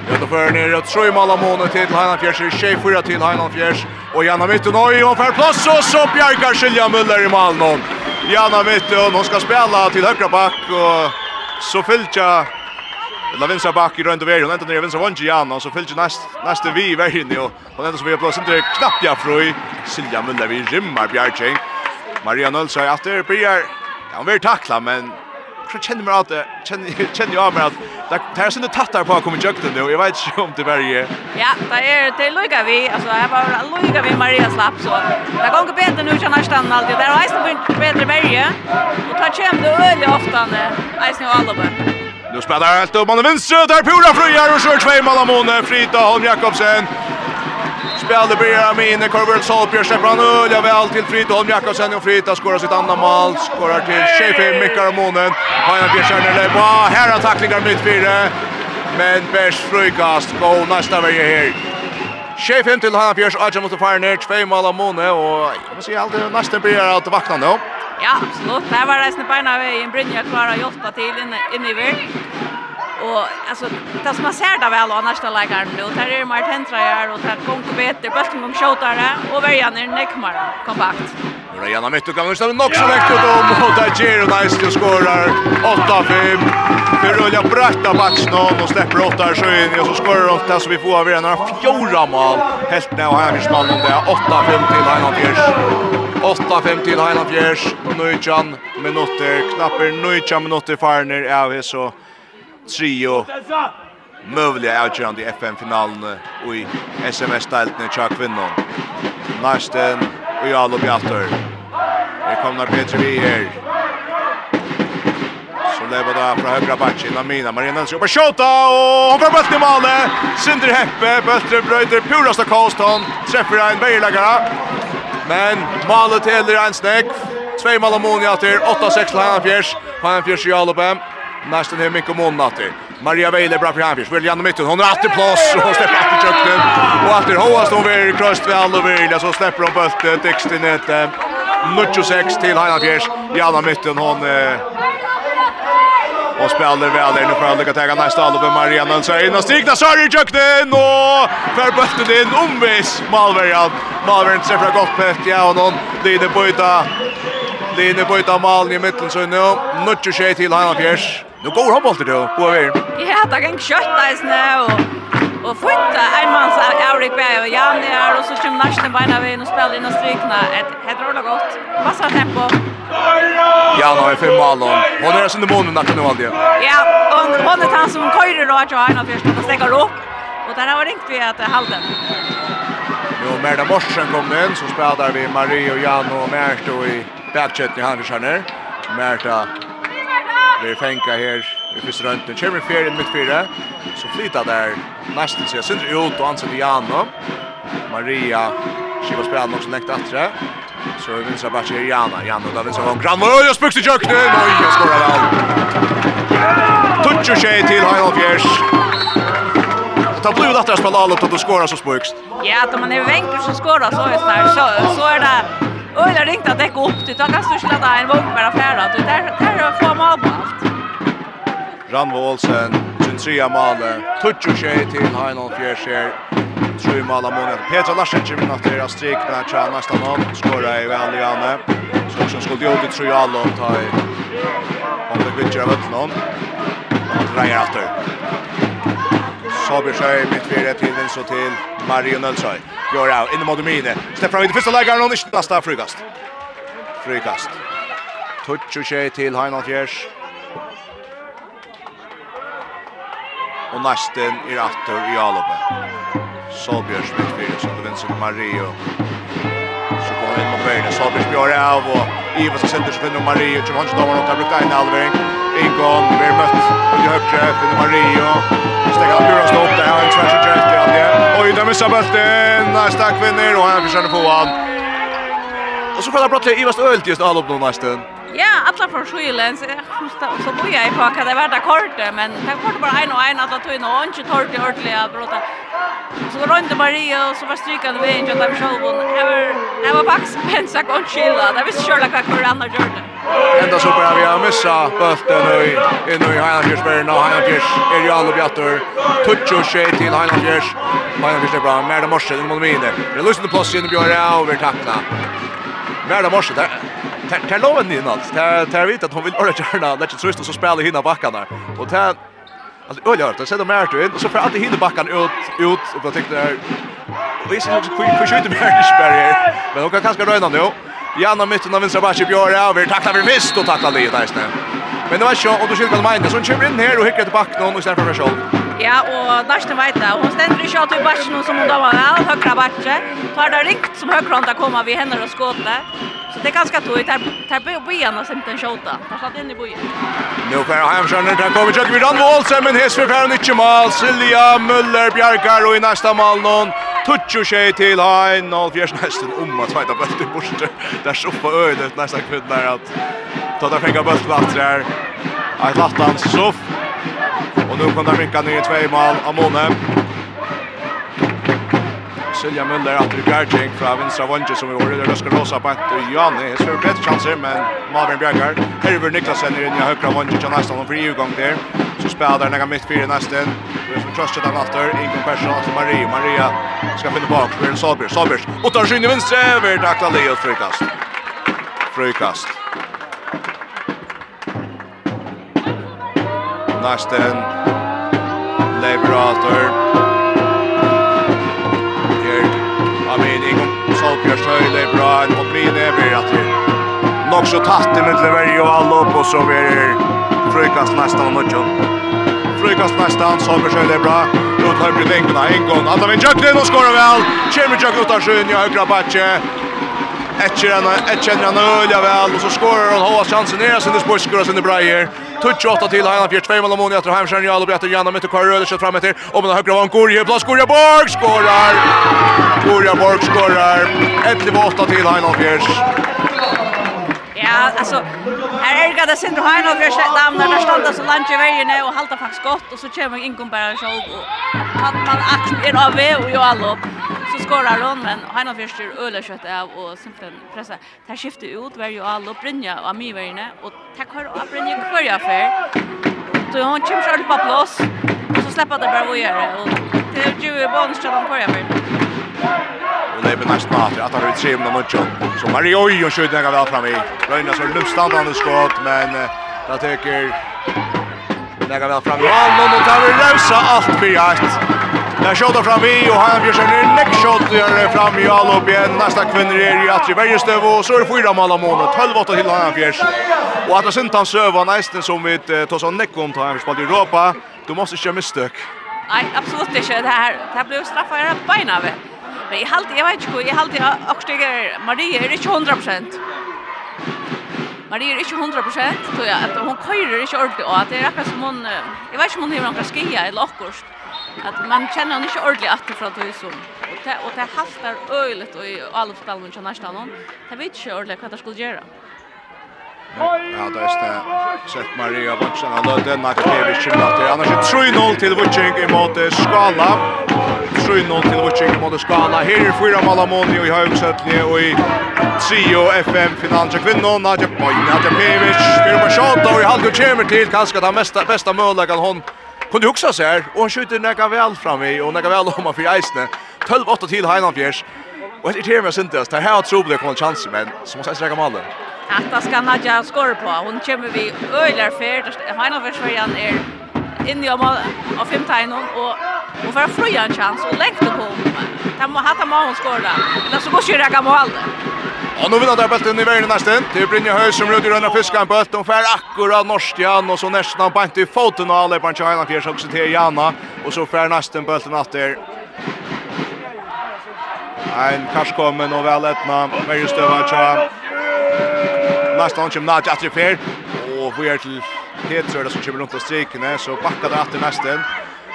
Ja, då för ner att sjö mål av månen till Heinan Fjärs, tjej fyra till Heinan Fjärs. Och Janna Mytten har ju ungefär plats och så bjärkar Silja Müller i Malmö. Janna Mytten, hon ska spela till högra back och så fyllt La vinstra back i runt över hon ända ner vinstra vange Jan och så fyllt näst nästa vi i vägen och hon ända så vi blåser inte knappt jag fröj Silja Mulla vi rimmar Bjarching Maria Nølsøy, at det blir, ja, han vill tackla men så känner man att känner känner jag mer att det är såna tattar på kommer jukten nu jag vet inte om det varje Ja det är det lugga vi alltså jag var lugga vi Maria slapp så det går bättre nu känner jag stannar alltid det har jag bättre varje och tar hem det öliga ofta när jag snur alla Nu spelar helt upp mannen vänster där Pura fröjar och kör två mål Amone Frida Holm Jakobsen. Spelar blir med inne Corbett släpper han öl, jag väl till Frida Holm Jakobsen och Frida skorar sitt andra mål skorar till Chefe Mikael Amone. Haja Björn Lepa här har tacklingar mitt fyra. Men Bärs frukast gå nästa väg här. Sjefin til Hanna Fjørs, Adja mot ner tvei mål av Mone, og jeg må si alt det nesten blir av til vakna nå. Ja, absolutt. Det var reisende beina ved i brynja kvar og hjelpa til inne, inne i vir. Och alltså det som man ser där väl och nästa lägger nu där är mer tentrajer och där kommer bättre bulten om skjutare och värjan är näckmar kompakt. Nu är gärna mitt och gånger ställer nog så väckt ut om och där Giro nice och skorar 8-5. För rullar bratta matchen och släpper 8 så in och så skorar de där så vi får över några fjorda mål. Helt nu har vi spann om det 8-5 till Heinald Fjärs. 8-5 till Heinald Fjärs. Nujjan minutter, knapper nujjan minutter farner av så trio möjliga avgörande i FN-finalen och i SMS-steltene tja Vinnon. Narsten och Jalo Bjartor. Det kommer Petri vi här. Så lever då från högra batch innan Mina. Marina Nilsson jobbar skjuta och hon får bulten i målet. Synder Heppe, bulten bröjder Purasta Karlsson. Träffar en bejlagare. Men målet heller en snäck. Två mål om Moni åter. 8-6 till Hannafjärs. Hannafjärs i Jalo Nästan är mycket månattig. Maria Weile bra för Hanfish. Vill genom mitten. Hon har åter plats och släpper efter kökten. Och åter Hoas hon vill kröst vid alla vill så släpper hon bulten text i nätet. 26 till Hanfish. I alla mitten hon eh, Och spelar väl där nu för att lycka ta nästa allo med Maria Nilsson. Och stigna Sari Jökten och för bulten in omvis Malverjan. Malverjan ser från gott på ja och någon lider på yta. Lider på yta Malin i mitten så nu. Nutcher sig till Hanna Fjärs. Nu går han bollen då på vägen. Ja, det kan kötta is snö och och en man så Erik Berg och Jan är och så kör nästan bara vi och spelar in och strykna ett heter det gott. Passa tempo. Ja, nu är fem mål. Hon är sin månen att nu aldrig. Ja, och hon är han som körer då att jag har första och stäcka upp. Och där har ringt vi att halden. Jo, Merda Morsen kom in så spelar vi Marie och Jan och Märta i backchecken i Hannes Merta. Märta Vi fänka här i första röntgen. Kommer fjärde i mitt fyra. Så flytar där nästan sig. Sindre ut och anser Jano. Maria skivar spelar också näkt attra. Så vi vinsar bara till Jana. Jana där vinsar gång. Grann mål! Jag spux i köknen! Oj, jag skorar väl. Tutsch och tjej till Heinolf Fjärs. Ta blod att jag spelar allt och du skorar så spux. Ja, att man är vänker så skorar så är det så, så är det Och jag ringde att det går upp. Du tar kanske slå där en våg med affärer. Du där där får man allt. Ranvo Olsen, sin trea Male, Tutsu Tjej til Heinolf Gjerskjer, Tjentria Male Månen. Petra Larsen kommer natt til å strikne, tja nästa om. skåra i Valjane. Så som skulle gjort i Tjentria Male, ta i, om det vittjer av ötlen. Han dreier etter så blir sjøy mitt fire til venstre til Marion Nølsøy. av inn mot Mine. Stepp fram i det første leggeren og ikke lasta frukast. Frukast. Touch og skje til Heinald Fjers. Og nesten i rattor i Alope. Sabersøy midtfire som det venstre til Mario och inn mot Böjne. Sabers björ av og Iva som sätter sig för Mario. Tjum dommer damer har brukt en halvering. Ingon, vi är møtt Och jag högt träff för Mario. Stäcker av Björn stopp. Det här är en tvärs och träff till Oj, där missar bulten. Nästa kvinner og han försöker på han. Och så kallar brottliga Ivast Ölt just all upp nu nästan. Ja, alla från Sjölen så första och så boja i på att det var där kort men det var bara en och en att ta in och inte torrt i att brotta. Så går runt Maria och så var strykan vi inte att de själv hon ever ever pax pensa kon chilla. Det visst själva vad kvar andra gjorde. Ända så bara vi har missa bulten nu i nu i Heinafjörsbergen och Heinafjörs är ju alla bjattor. Tutsch och tjej till Heinafjörs. Heinafjörs är bra, mer det morse, det mot mine. Det är lustigt plås i en björn över tackla. Mer det morse där. Tar loven ni nåt. Tar tar vet att hon vill ordna gärna lägga tröst och så spelar hinna backarna. där. Och tar alltså öl gör det. Sätter mer in och så får alltid hinna backarna ut ut och jag tyckte där. Och visst också kvick för skjuter mer spärr. Men hon kan kanske röna nu. Janna mitten av vänstra backen Björn över tacklar vi mist och tacklar det där istället. Men det var så, och då skiljer hva du mener. Så hun kommer inn her og hikker tilbake noen og stedet for meg. Ja, og Darsten vet det. Hon ständer i tjat i batchen och som hon dammar väl, högra batchen. Tar det rikt som högra hon komma vi henne och skåta. Så det är ganska tog. Tar, tar på byen och sen den tjata. Tar satt in i byen. Nu får jag hemskjörnen. Där kommer Jökvi Randvoldsen, men Hesfer för hon inte mål. Silja Müller Bjarkar och i nästa mål någon tutsu tjej till Hain och fjärs nästan om att fighta bult i borste. Där så på ödet nästan kunde där att ta där skänka bult vart där. Att latta han soff. Och nu kommer Minkan ner i två mål av Måne. Silja Müller att det Garjing från vänstra vånge som vi år det ska låsa på att Janne är svårt bättre chanser men Marvin Bjärgar Herver Niklasen i den högra vånge kan nästan få igång där så spelar där några mitt fyra nästan vi får trösta där efter Ingo Persson till Maria Maria ska finna bak för Sabers Sabers och tar skyn i vänstra över Dakla Leo. Frikast frikast Nästan Lebrator det bra en mot min är vi att vi nog så tatt i mitt leverje och all upp och så vi är frukast nästan och nödjan. Frukast nästan, Samuel Kjell är bra. Rot har blivit vingarna en gång. Alla vinner Jöklin och skorar väl. Kjemmer Jöklin utan skyn i högra backe. Ett känner han öliga väl och så skorar han. Håvas chansen ner sin i sportskurra sin bra Breyer. 28 till Hanna Björk Tvej Malamoni efter Heimskjern Jarl och Brätter Janna mitt och Kvar Röder kött fram efter. Och med högra var en Gorje. Blås Gorje Borg skorar! Gorje Borg skorar! 11-8 till Hanna Björk. Ja, alltså är det att Sindre Heinolf gör sig damer där standa så långt i vägen och halta faktiskt gott och så kommer inkom bara så och kan man axel en av och ju alla så skorar hon men Heinolf först öle kött av och simpelt pressa. Där skiftar ut var ju alla brinja och mig vägen och tack har av brinja jag för. Så hon kommer själv på plats och så släpper det bara vad gör det och det är ju bonus till de kvar för. Och det är nästan att att han har tre minuter matchen. Så Mario oj och skjuter några väl fram i. Röjna så luftstandande skott men där tycker några väl fram. Ja, nu nu tar vi rösa allt för att. Där skjuter fram i och han gör sig en neck shot gör fram i all upp igen. Nästa kvinnor är ju att i varje stöv och så är det fyra mål av månaden. 12 8 till han fjärs. Och att det synd han söva nästan som vi tar sån neck om tar han spelar i Europa. Du måste inte misstök. Nej, absolut inte. Det här, det här blev straffar jag beina vid. Men jag halt jag vet inte, jag halt jag också jag Maria är inte 100%. Maria är inte 100% så jag att hon kör inte ordentligt och att det är akkurat som hon jag vet inte om hon har några skia eller akkurst. Att man känner hon inte ordentligt att för att det är så. Och det och det haltar öjligt och i alla spelen hon känner nästan hon. Det vet inte ordentligt vad det skulle göra. Ja, det er det. Sett Maria Bunchen av Lødden, Natt Kevich i natt. Annars er 3-0 til Vucing i måte Skala. 3-0 til Vucing i måte Skala. Her er fyra Malamoni i Haugsettli og i Trio FM finalen til kvinnen. Nadja Pevic. fyra på Sjata og i halvdje kommer til kanskje den mesta, besta møllagan hon kunde hugsa seg her, og han skjuter nekka vel fram i, og nekka vel om han fyrir eisne. 12-8 til Heinan Fjers. Og jeg irriterer meg syntes, det her har trobelig å komme en sjanse, men så må jeg strekke malen. Hatta ska Nadja skora på. Hon kommer vi öjlar för. Heina Versvärjan är inne om av femta innan och och för fröja en chans och läggt på. Kan man hatta mål skora. Eller så går ju räcka mål. Och nu vill det bäst in i världen nästan. Det blir ju höj som rödde röna fiskar på ett De för akkurat Norstian och så nästan på inte i foten och alla på en China fjärs också till Janna och så fär nästan på bollen åter. Ein karskommen og vel etna, Meirstöva tja, nästa han kommer nära att atrefer. Och vi är till Petröda som kommer runt av strikene, så backar det efter nästen.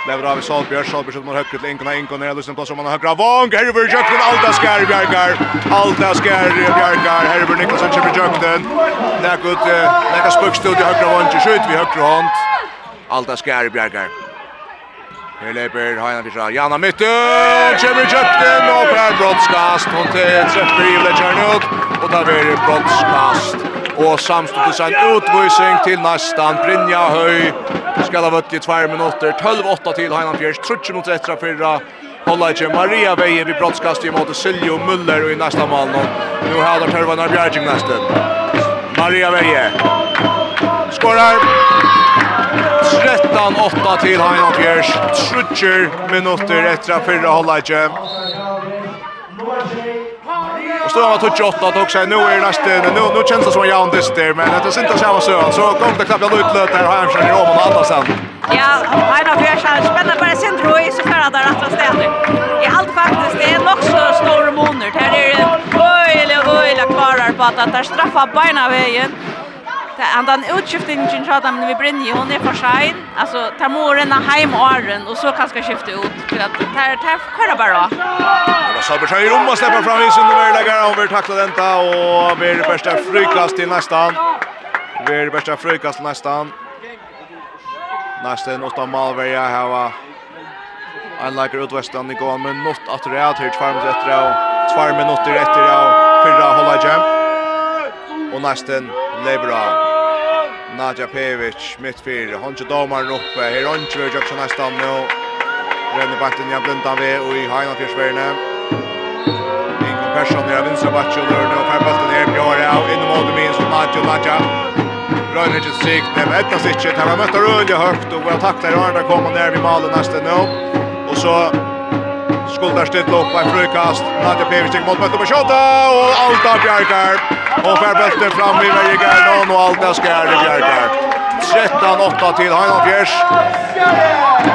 Lever av i Salbjörn, Salbjörn som har högt till Inkona, Inkona är lyssnat på som man har högra vång, Herber Jökten, Alta Skär i Bjarkar, Alta Skär i Bjarkar, Herber Niklasson kommer Jökten, Näkut, Näka Spöckstod i högra vång, skjut vid högra hånd, Alta Skär i Bjarkar. Her leper Haina Fischer, Jana Mytten, kommer Jökten, og Per Brottskast, hon til treffer i Vletjarnut, og da blir Brottskast. Och samtidigt en utvisning til nästan Brynja Høy. Skal ha vött i 2 minutter 12-8 til Heinan Fjers 30 minuter efter fyrra Hålla ikke Maria Veien vid brottskast i måte Siljo Müller og i nästa mål nå Nu har det Törvanar Bjergjeng nästan. Maria Veje. skårar 13-8 til Heinan Fjers 30 minuter efter förra hålla i stående 28 att också nu är nästa nu nu känns det som jag undis där men det är inte samma så så kom det knappt ut löt där han kör i Roman sen. Ja, han har för sig spännande på det sen tror jag så för att där att städer. I allt faktiskt det är nog så stora månader. Här är det öjla öjla kvarar på att att straffa bena vägen. Det han den utskiftningen som så att vi brinner hon är för sig alltså tar moren hem åren och så kanske skifta ut för att här här köra bara det var så beskär om att släppa fram i sin sunderläggare om vi tacklar detta och vi är det bästa frykast till nästan vi är det bästa frykast nästan nästan åtta malvärja här va Han lägger ut västan i gåan med något att det är att hyrt farm rätt och tvär minuter efter och fyra hålla jam. Och nästan Lebra. Nadja Pevic mitt fyr. Honche domaren uppe. Her Honche vil jaksa nästan nu. Renner backen ja blunta vi och i Heina Fjörsvärne. Ingen person där vinstra backen och där och färbulten här Björn av in mot som Nadja Nadja. Rönner till sig. Det vet sig inte. Han möter Rönne högt och väl tacklar Arna kommer ner vid målet nästan nu. Och så skuldar stilt upp på frukast. Nadja Pevic mot mötet på skottet och Alta Bjarkar. Och Färbälten fram i varje Vejegärn och allt det skär i Bjärkar. 13-8 till Heinald Fjärs.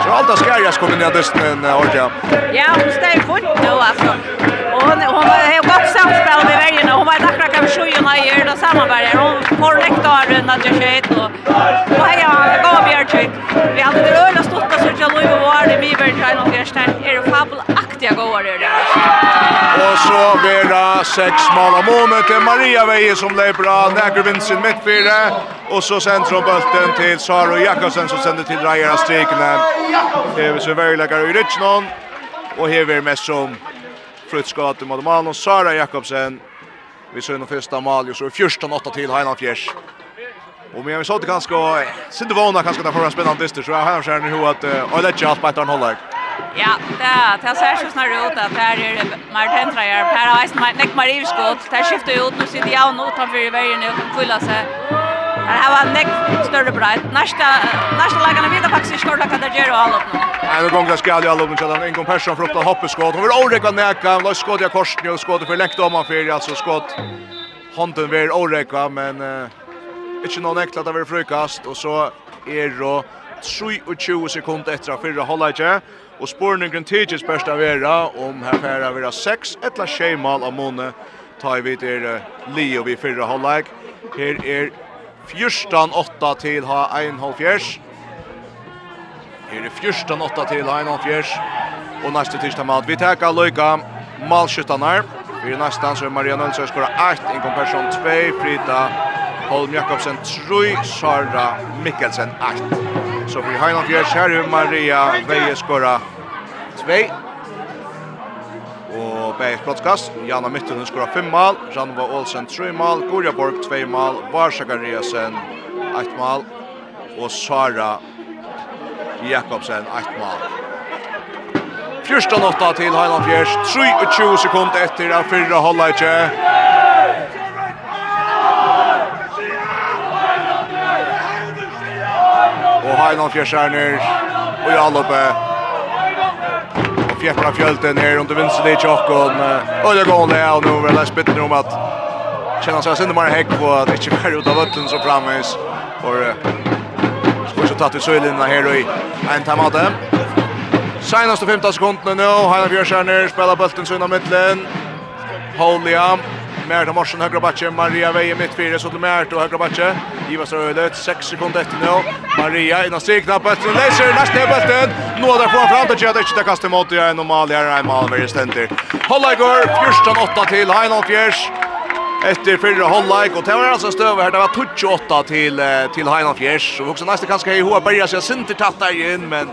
Så allt det skär jag kommer ner dysten, Orja. Ja, hon ställer fullt nu alltså. Och hon, hon har gott samspel med vägen och hon var tackla kan sjujorna i det och samarbete. Hon får nektaren att det skett och, och heja, gav Bjärkar. Vi hade det öliga stått att sutja lov och var i Mivern Heinald Fjärs. Det är fabelaktigt riktiga goar är det. Och så blir det sex mål av målet till Maria Veje som lägger bra. Näger vinner sin mittfyra. Och så centrumbulten till Saro Jakobsen som sänder till Rajera strikene. Det är så vägläggare i Richnon. Och här är mest som frutskater mot Malon Sara Jakobsen. Vi ser den första mål så 14-8 till Heinan Fjärs. Och men vi såg det ganska, synd det var hon kanske där förra spännande dyster så jag har skärn i att och det är allt på ett hållag. Ja, det det ser så snart ut att här är Martin Trajer, Per Eis, Nick Marivskott, där skiftar ut nu sitter jag nu utanför i vägen och fylla sig. Här har Nick större bredd. Nästa nästa lägger vi det faktiskt skor där där Jero håller nu. Ja, nu gånger ska jag hålla upp med en kompression för att hoppa skott. Hon vill oräkva näka, låt skott jag korsen och skott för läkt om han för alltså skott. Handen vill oräkva men eh, inte någon äcklat av frukast och så är det 23 sekunder efter förra hållet. Og spårningen tidsis best av vera om her færa vera 6 etla tjejmal av måne ta i vid er li og vi fyrra halvleik. Her er fyrstan 8 til ha 1,5 fjers. Her er fyrstan 8 til ha 1,5 fjers. Og næste tirsdag mat. Vi teka løyka malskyttanar. Vi er næstan så er Maria Nølsøy skora 8, Ingon Persson 2, Frida Holm Jakobsen 3, Sara Mikkelsen 8. Så vi har en fjärs här Maria Veje skora 2. Og Bergs broadcast, Jana Myttunen skora 5 mål, Ranva Olsen 3 mål, Gorja Borg 2 mål, Varsakariasen 8 mål, og Sara Jakobsen 8 mål. Fyrsta notta til Heinan Fjers, 23 sekunder etter av fyrra hållet en av fjärsärner och i alloppe. Och fjärpna fjölten ner under vinsten i tjockon. Och det går det och nu är det spitten om att känna sig sinne mer häck på att inte vara ut av ötlen så framvis. Och ska så ta till söjlinna här och i en tamade. Senaste 15 sekunderna nu. Heina Björkstjärner spelar bulten så innan mittlen. Holja. Holja. Mert Morsen högra backe, Maria Veje mittfyrre så till Mert och högra backe. Ivas Rödet, 6 sekunder efter nu. Maria innan stigknappet, så läser nästa bulten. Nu där får fram till Jadec, det kastar mot igen och Malia Reimal med ständer. Hålla går 14-8 till Heinolfjärs. Efter förra halvlek och det var alltså stöver här det var 28 till till Heinolfjärs och också nästa kanske i Hoa börjar sig synter tatt där igen men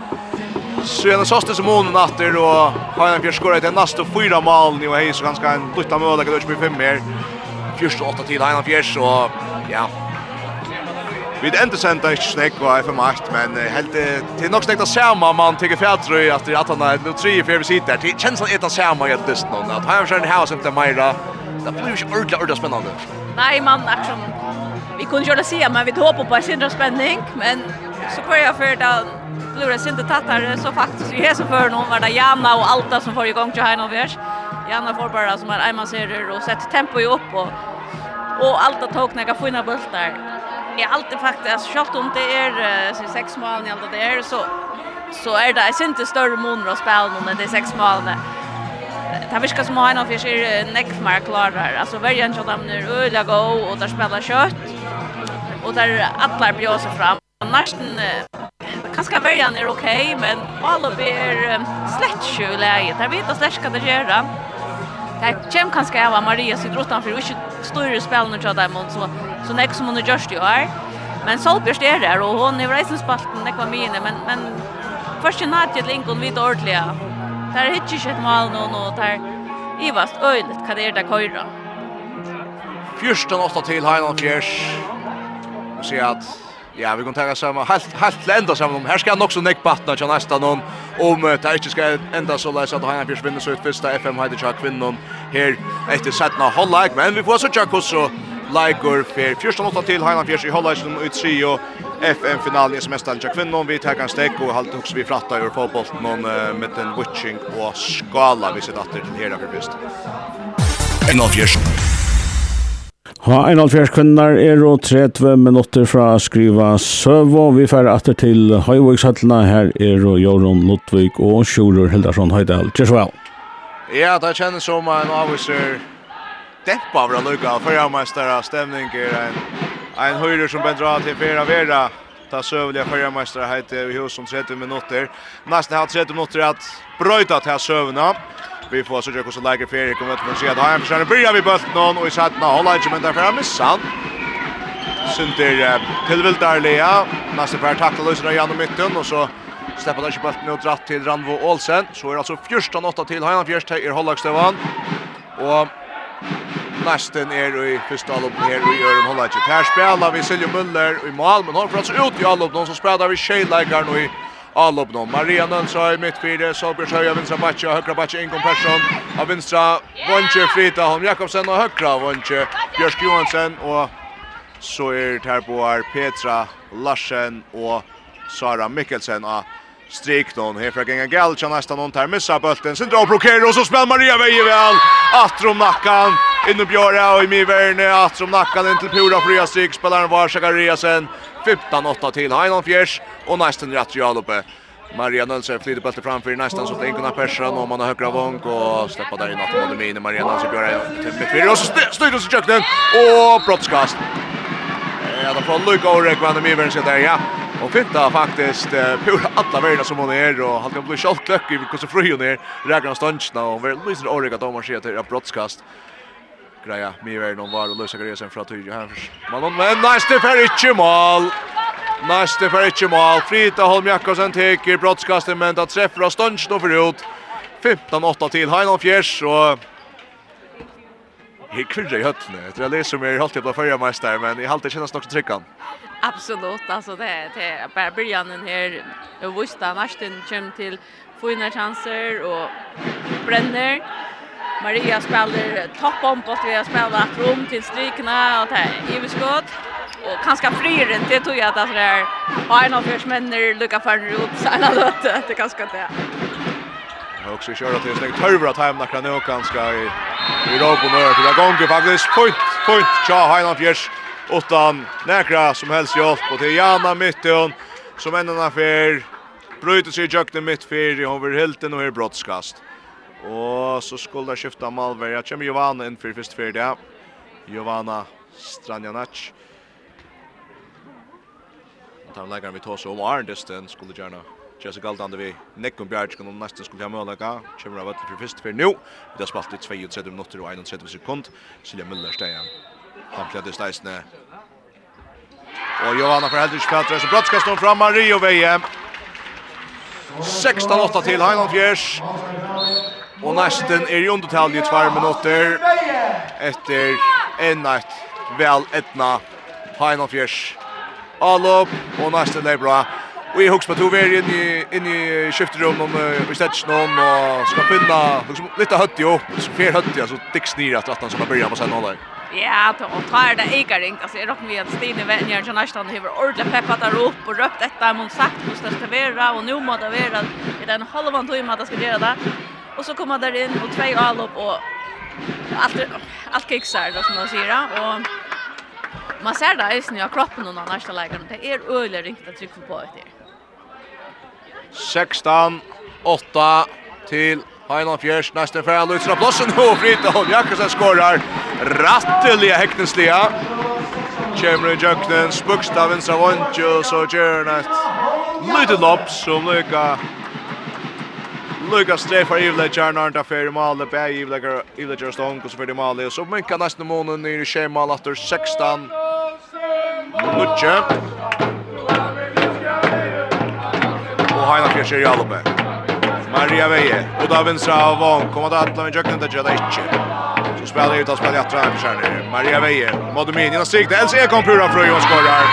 Så är det såste som hon natter och har en fjärskor i nästa fyra mål nu och så ganska en lutta mål där det blir fem mer. Första åtta till en fjärs och ja. Vi det inte sent att snäcka var FM makt men helt till nog snäcka samma man tycker fjärtrö att det att han är nu tre för vi sitter. Det känns som ett samma helt dust någon att han kör en house inte Maira. Det blir ju ordla ordla spännande. Nej man action. Vi kunde ju det se men vi hoppar på en sindra spänning men så kvar jag för det blivit sinte tattare så faktiskt i så för någon var det Jana och Alta som får igång till Haino Vers. Janna får bara som en einmanserer och sätter tempo ju upp och och Alta tog några fina bultar. Jag alltid faktiskt skott om det är så sex mål i det är så så är det inte större månader att spela någon det är sex målen. Det viskar som han av er nekk mer klarar. Altså de nu öliga øyla och där spelar kött. Och där alla blir bjósa fram. Nästan kanske början är okej, men alla blir slätt ju läget. Jag vet att slätt kan det göra. Det kommer kanske av Maria sitt rotan för vi inte större spel nu tror jag så så näck som hon just ju är. Men Solbjörst är där och hon är rejsen spalten det var mine men men först en natt ett Lincoln och vid ordliga. Där hittar ju ett mål nu och där Ivast öjligt kan det där köra. Fyrsten åtta till Heinan Fjärs. Vi ser att Ja, vi kan ta samma helt helt ända samma om. Här ska han också neck partner till nästa någon om det inte ska ända så läs att han Björns vinner så ut första FM hade jag kvinnan här efter sättna hållag men vi får så tjocka kurs så Liger för första låta till Hainan Fjärs i Holland som ut tre och FM finalen i semestern jag kvinnan vi tar kan stäck och halt också vi fratta över fotboll någon med den watching och skala vi sitter att till här för först. En av Ha en alfjers kvinnar er og 30 minutter fra skriva søvå. Vi færre atter til Høyvågshøttene. Her er og Jorun Lodvig og Sjurur Hildarsson Høydal. Kjørs vel. Ja, det kjennes som en avviser deppa av Luka. Førre mestere stemning er en, en høyre som bendra til Fera Vera. Ta sövliga förra heter vi hos om 30 minutter. Nästan har 30 minutter att bröjta till sövna. Vi får så Jekos läge för Erik och vet man ser att han försöker börja vi bollen någon och i sätta hålla inte men därför missan. Sunter till tillvilt där Lea. Nästa för tackla löser genom mitten och så släpper han inte bollen och dratt till Ranvo Olsen. Så är det alltså första åtta till Hajan Fjärst här Hollagstevan. Och Nästen är i första allop här i gör en hållage. Här spelar vi Silje Müller i mål men har för att ut i alloppen som spelar vi Shea Leikar nu i Alop nå. Maria Nönsra i mittfire, Solbjörns Höja, vinstra Batja, högra Batja, Ingon Persson. Av vinstra Vånche, Frita, Holm Jakobsen och högra Vånche, Björsk Johansen. och så är det här på her Petra Larsen och Sara Mikkelsen av Strik någon här för gänga Galcha nästan någon tar missa bulten Sen drar Brokero och så spelar Maria Veje väl. Atrom nackan. Inne Björra och i Miverne. Atrom nackan in till Pura Fria Strik. Spelaren var Sakariasen. 15-8 till Heinon Fjärs och nästan rätt i alloppe. Maria Nölse flyter bulten framför nästan så att Inkona Persson och man har högra vång och släppa där i att mot Mine. Maria Nölse gör det till mittfyrir och så styr oss i köknen och brottskast. Ja, då får Luka och Rek vann i mivern sig där, ja. Och finta faktiskt uh, pura alla värna som hon är och han kan bli självklöck i hur så fri hon är. Räknar stansna och väl lyser Orek att de har skett här brottskast greia Miver någon var och lösa sen från Tyge här. Man någon men nästa för inte mål. Nästa för inte mål. Frita Holm Jakobsen tar brottskastet men att träffar av Stanch då förut. 15-8 till Heinolf Fjärs och Jag kvinnor i höttene. Jag tror jag läser mig i halvtid på förra mästare, men i halvtid känns det också tryckan. Absolut, alltså det, det är bara början här. och visste nästan Ashton kom till fina chanser och bränner. Maria spelar toppen på att vi har spelat rum till strikna och det är Ivis och ganska friren det tror jag att det är har en av förs männer lucka för ut så alla låt det ganska det. Jag också kör till det är snyggt. Över att hemna kan nog ganska i i dag på Det till gång faktiskt. Point point. Ja Heinz av Jers utan näkra som helst hjälp och till Jana mitten som ändarna för bryter sig i jökten mitt för hon vill helt och är brottskast. Og så skulle det skifta Malver. Jeg kommer Jovana inn for første fjerde. Jovana Stranjanac. Og tar leggeren vi tås om Arndisten skulle gjerne. Jesse Galdan det vi Nekkum Bjergskan og nesten skulle ha mølega. Kjemmer av etter for første fjerde nå. Vi har spalt i 32 minutter og 31 sekund. Silja Møller steia. Han pleier steisene. Og Johanna for Heldrich Petra. Så bratt skal stå fram Mario Veje. 16-8 til Highland Fjers. Og nesten er i undertal i tvær minutter etter en natt vel etna hein og fjers. Allop, og nesten er bra. Og jeg husker på to vi er i, inn i skifterommet om i stedsjonen og skal finne liksom, litt av høtti opp, så fer høtti, så dikks nir at han skal börja med sen hålla. Ja, og tar det ikke ringt. Altså, jeg råkker vi at Stine Venjer til Nærsland har ordentlig peppet der opp og røpt etter, men sagt hvordan det skal være, og nå må det være i den halvann tøyma at det skal gjøre det. Och så kommer där in och två allop och allt allt kicksar då som man säger och man ser där är snö kroppen och nästa lägen det är öle riktigt att trycka på det. 16 8 till Heinan Fjärs nästa för av Lutsra Blåsen och Frida Holm Jakobsen skorar. Ratteliga häktningsliga Kjemre Jöknen, så vant ju så gjør han lopp som lykker Lucas Strefar Ivle Jarnar ta fer mål det bäj Ivle Ivle Jarstone så för mål och så men kan nästan månen ner i schemal efter 16. Lucke. Och Heina Fischer i Albe. Maria Veje och då vänstra av Von kommer att alla med jöknen där jag inte. Så spelar ut att spela jättebra för Skärne. Maria Veje. Modomini och Stig. LC kom pura fröj Johan skorar.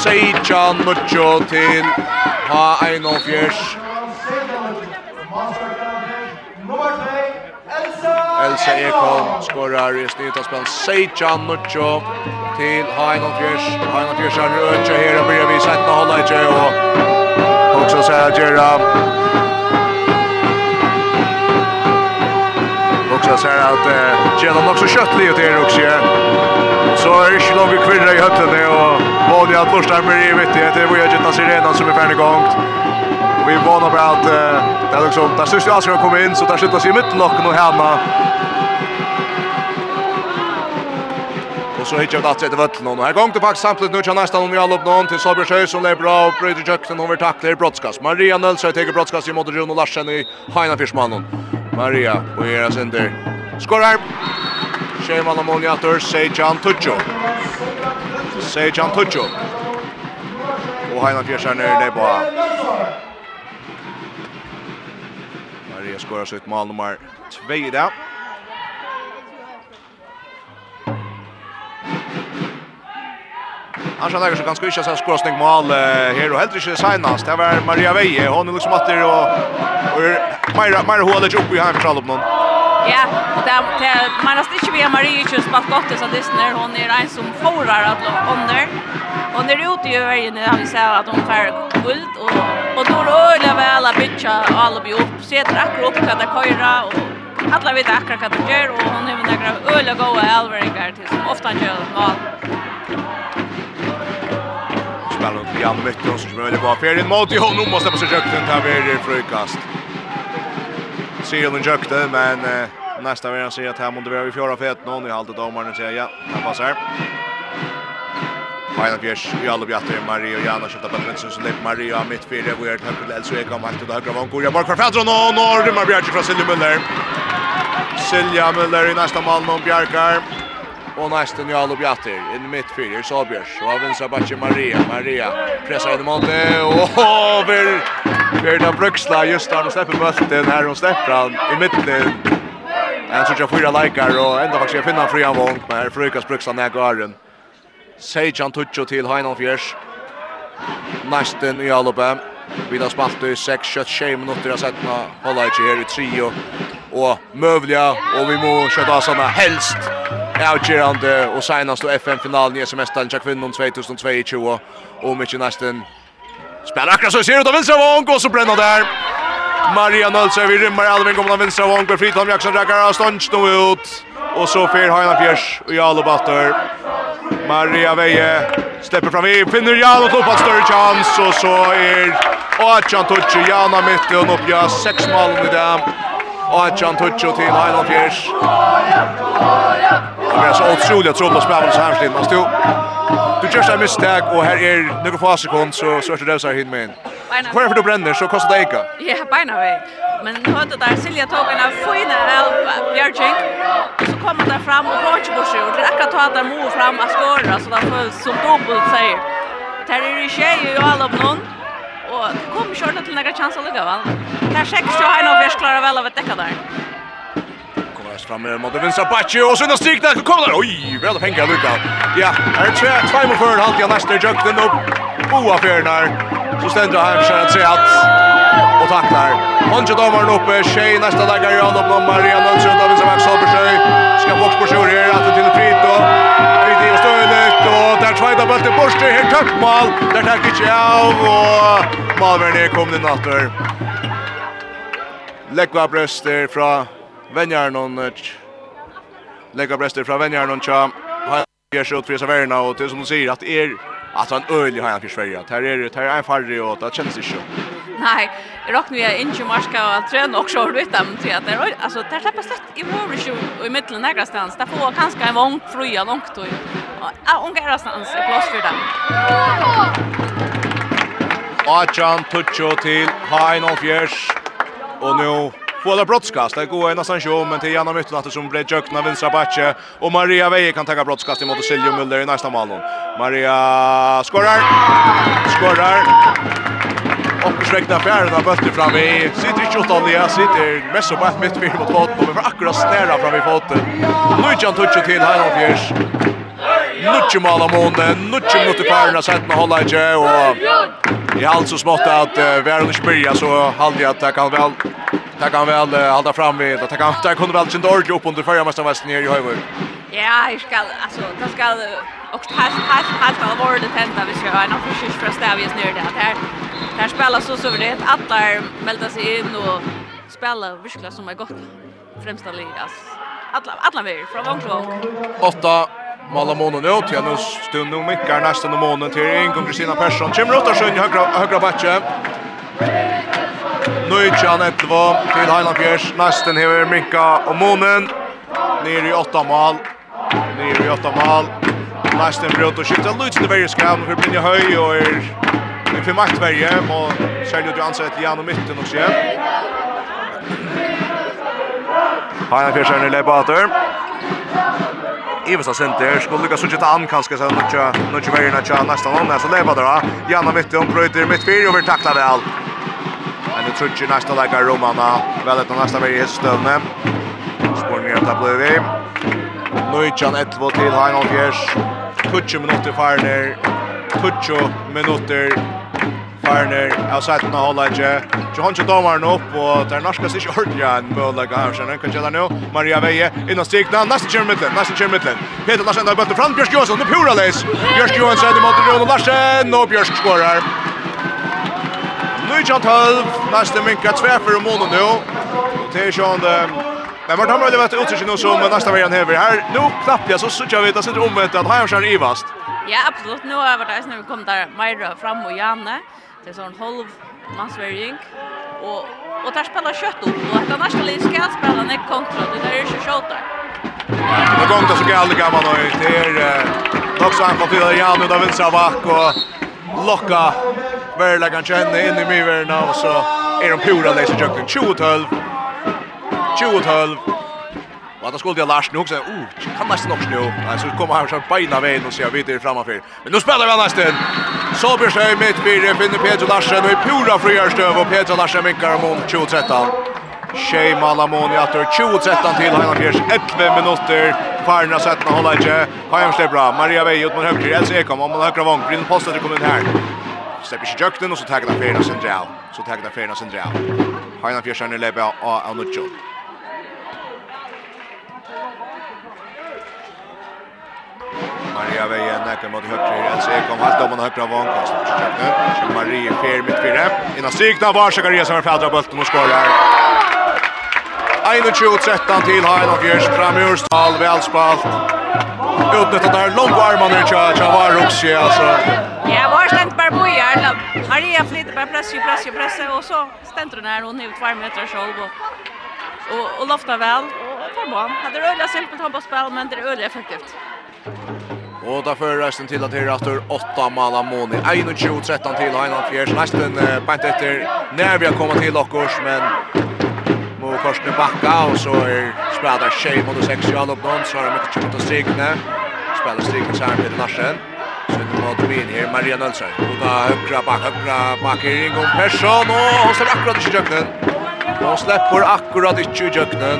Sejan Mucho till Ha Einolfjers. Elsa Ekholm skorar i snitt av snittanspel 16 Nuccio til Heinald Fjers. Heinald Fjers er rødtje her og blir vi sett å holde ikke og også sier Gjera. Også sier att Gjera nok så kjøttlig ut här också. Så är det inte noen kvinner i høttene og Vånia Torsdammer i vittighet. Det var ju Gjetta Sirena som er ferdig gongt vi vånar bara att det är liksom där syns ju alls kan komma in så där skjuter sig mitt och nu hemma. Och så hittar vi att det vart och Här gång det faktiskt samtidigt nu kan nästan om vi all upp någon till Sabrsjö som är bra och bryter jakten över tacklar brottskast. Maria Nölsö tar brottskast i mot Jon Larsen i Heina Fischmannen. Maria och era center. Skorar. Scheman och Moniator Sejan Tucho. Sejan Tucho. Och Heina Fischmannen är nere på Maria skorar sitt mål nummer 2 i. Han skal lägga sig ganska inte så skorar snygg mål här och helt inte senast. Det var Maria Veje. Hon är liksom att det och och Maira Maira håller upp i hemskallen någon. Ja, det det man har inte vi Maria ju spalt gott så det när hon är en som förrar att under. Och när ute i vägen har vi sett att de färg guld och och då rullar väl att bitcha alla bi upp. Se akkurat upp att det köra och alla vet akkurat vad det gör och hon har några öl och goda elveringar till som ofta gör mål. Spelar upp Jan Mytton som möjligt var för en mot i honom måste på sig jökten där vid frukast. Silen jökte men eh, nästa vecka säger att här måste vi ha i fjärde fett någon i halta domaren säger ja. Han passar. Maja Gers, Jalo Bjatter, Marie Mario Jana, Kjøpta Bøtrensen, som leip Mario av midtfire, hvor er Tøkker Lelsu, Ekam, Halt, og Høyre Vang, Gorja, Mark, Farfadro, nå, nå, rymmer Bjerke fra Silja Møller. Silja Møller i neste mann, og Bjerkar, og neste Jalo Bjatter, inn i så Sabjørs, og av vinstra Batje Maria, Maria, pressa inn i måte, og over, Verda Bruksla, just der, og slipper bøtten her, og slipper han i midten, Han tror jag fyra likar och ända faktiskt jag finner fria vång med Frukas Bruksla när garen. Sejan Tuccio til Heinan Fjers. Næsten i Alupe. Vi har spalt i 6-6 minutter av settene. Holder ikke her i trio. Og møvliga, og vi må kjøtta av sånne helst avgjørende og senast og FN-finalen i SMS-talen til kvinnen 2022 og mykje nesten Spela akkurat så ser ut av vinstra vong og så brenner der Maria Nølse vi rymmer Alvin kommer av vinstra vong Befritt om Jaksson Rekar av stånd nå ut og så fer Heina Fjers og Jalo Batter Maria Veje släpper fram i finner Jan och toppar större chans och så är Achan Tucci Jan har mitt och uppgör sex mål i det. Achan Tucci till Highland Fjärs. Det är så otroligt tro på spelarna så här Man stod. Du just en misstag och här är några få sekund så så är det där så här med. Beina Hvor er du brenner, så kostar det ikke? Ja, beina vei. Men nå er det der Silja tog en av fine av Bjørkjeng, så kommer det fram og får ikke borsi, og det er akkurat at det må fram av skåret, så det føles som dobbelt seier. Det er i tjej i alle av noen, og det kommer kjørt til noen chanser lukka, vel? Det er seks jo hei nå, vi er klare vel av et dekka der. Press fram med mot vänstra backe och sen stryk där kommer oj väl pengar lucka. Ja, här är tre två mot för halt jag nästa jukten upp. Boa för. Så ständer han för att se att och tacklar. Honje domaren uppe, tjej nästa dagar i honom på Maria Lundsson av som Maxson på sig. Ska box på sig här att till frit då. Frit i stönet och där tvåda bollen bort det helt tack mål. Där tack inte av och Malverne kom den åter. Lägga bröster från Venjarn och lägga bröster från Venjarn och Cham. Han ger sig ut för Saverna och det som du säger att er att han ölig har han för Sverige. Här är det här är en farrig och det känns inte. Nej, rock nu är inte marska och allt trön och så vet dem till att det alltså det släpper slett i Warwick ju i mitten några stans. Där får kanske en vång fruja långt då. Ja, hon går någonstans i plats för dem. Achan Tucho till Hein och Fjärs. Och nu Båda brottskast. Det går nästan show, men till Janna Mytland som blev jökna vänstra backe och Maria Veje kan ta brottskast emot Silje Müller i nästa mål. Maria skorar. Skorar. Och släckta fjärden av bollen fram i sitter i shot Lia sitter mest på mitt mot foten men för akkurat snära fram i foten. Lucian och till Heinolf Fjärs. Nuttje mål av månen, nuttje minutter kvar sett med hålla ikke, og i allt så smått at uh, vi er under spyrja, så halde jeg at det kan vel, det kan vel uh, halda fram vid, at jeg, kan, jeg kunne vel kjent ordentlig opp under førre mestervesten her i Høyvøy. Ja, jeg skal, altså, det skal, och helt helt helt allvarligt hända vi ska ha en officiell från Stavias nu det här. Här spelar så suveränt alla melda sig in och spela verkligen som är gott främsta ligas. Alla alla väl från vånglång. 8 Malla månen ut, ja nu stund nu mickar nästan i månen till Ingo Kristina Persson. Kimmer Ottarsson i högra, högra batje. Nöjtjan 11 till Heiland Fjärs. Nästan hever Minka och månen. Ner i åtta mål. Ner i åtta mål. Nästan bröt och skjuter lutsen i varje skam. Hur blir höj och är i för maktverje. Och säljer ut ju ansett igen och mitten också. Heiland Fjärs är nu lepater. Ivesa center skulle lyckas lukka ta an kanske så nåt nåt vägen att nästan någon så leva där. Janna Mytte om bröter mitt fyr över tacklar väl. Men det tror ju nästa lägger Romana väl att nästa vägen är stövne. Spår ner att bli vi. Nöjtjan 11 till Heinolfjers. Tutsch minuter farner. Tutsch minutter corner outside the Holland. Johan Domar upp och där norska sig ordja en möjlig här kan jag nu. Maria Veje in och stigna nästa kör mitten, nästa kör mitten. Peter Larsen där bollen fram Björk Johansson och Pura Leis. Björk Johansson mot Jon Larsen och Björk skorar. Nu jag tolv, nästa minka tvär för månen nu. Det är sån Men vart har man varit utsikt nu som nästa veckan här här. Nu knappt jag så så jag vet att det är omvänt att i Ivast. Ja, absolut. Nu har det där när vi kom där Majra fram och Janne. Det är sån halv massvärjning och och där spelar kött upp och att annars skulle ska spela en kontra det där är ju shot där. Det går inte så galet gammal då det är också han får fyra igen och David Savak och locka Verla kan känna in i myverna och så är de pura läser jucken 2-12 Och då skulle jag Lars nu också. "Oh, kan nästan också nu." Nej, så kommer han så beina vägen och ser vidare framför. Men nu spelar vi nästan. Så blir sig mitt fyra finner Pedro Larsen och i pura frihetstöv och Pedro Larsen vinkar om 2013. Shei Malamon i attor 20-13 til Heinar Fjers 11 minuter. Farna 17 holder inte. Heinar Fjers bra Maria Vej ut mot högre. Elsa Ekholm om man högra vång. Bryn Posten til kommunen här. Stepper ikke jökten och så tager det Ferna Sindreal Så tager det Ferna Sindreal Fjärs är nu nødvendig av Anutjon Maria Veje näcker mot högre alltså jag kom halt om en högre vankast. Maria Fer mitt fyra. Innan strykna var Zakaria som färdar bulten och skorar. 21-13 till Hein och Jörs framur välspalt. Utnyttat där långa armarna i Tja Tja var Roxie alltså. Ja, var stämt bara på järn. Maria flyttar bara press, press, press och så stämt hon här hon är ut två meter själv och, och, och loftar väl. Och tar på. Hade det öliga simpelt handbollsspel men det är öliga effektivt. Och där för resten till att det är efter 8 mala Moni. 21 13 till Heinan Fjärs. Nästan uh, pant efter när vi har kommit till Lockors men Mo Karsten backa och så är spelar Shea mot 6 Jan upp någon så har de mycket tjut och strikne. Spelar striken så här med Larsen. Så nu mot Bin här Maria Nilsson. Och där högra back högra back i ring om Persson och hon släpper akkurat i jöknen. Hon släpper akkurat i jöknen.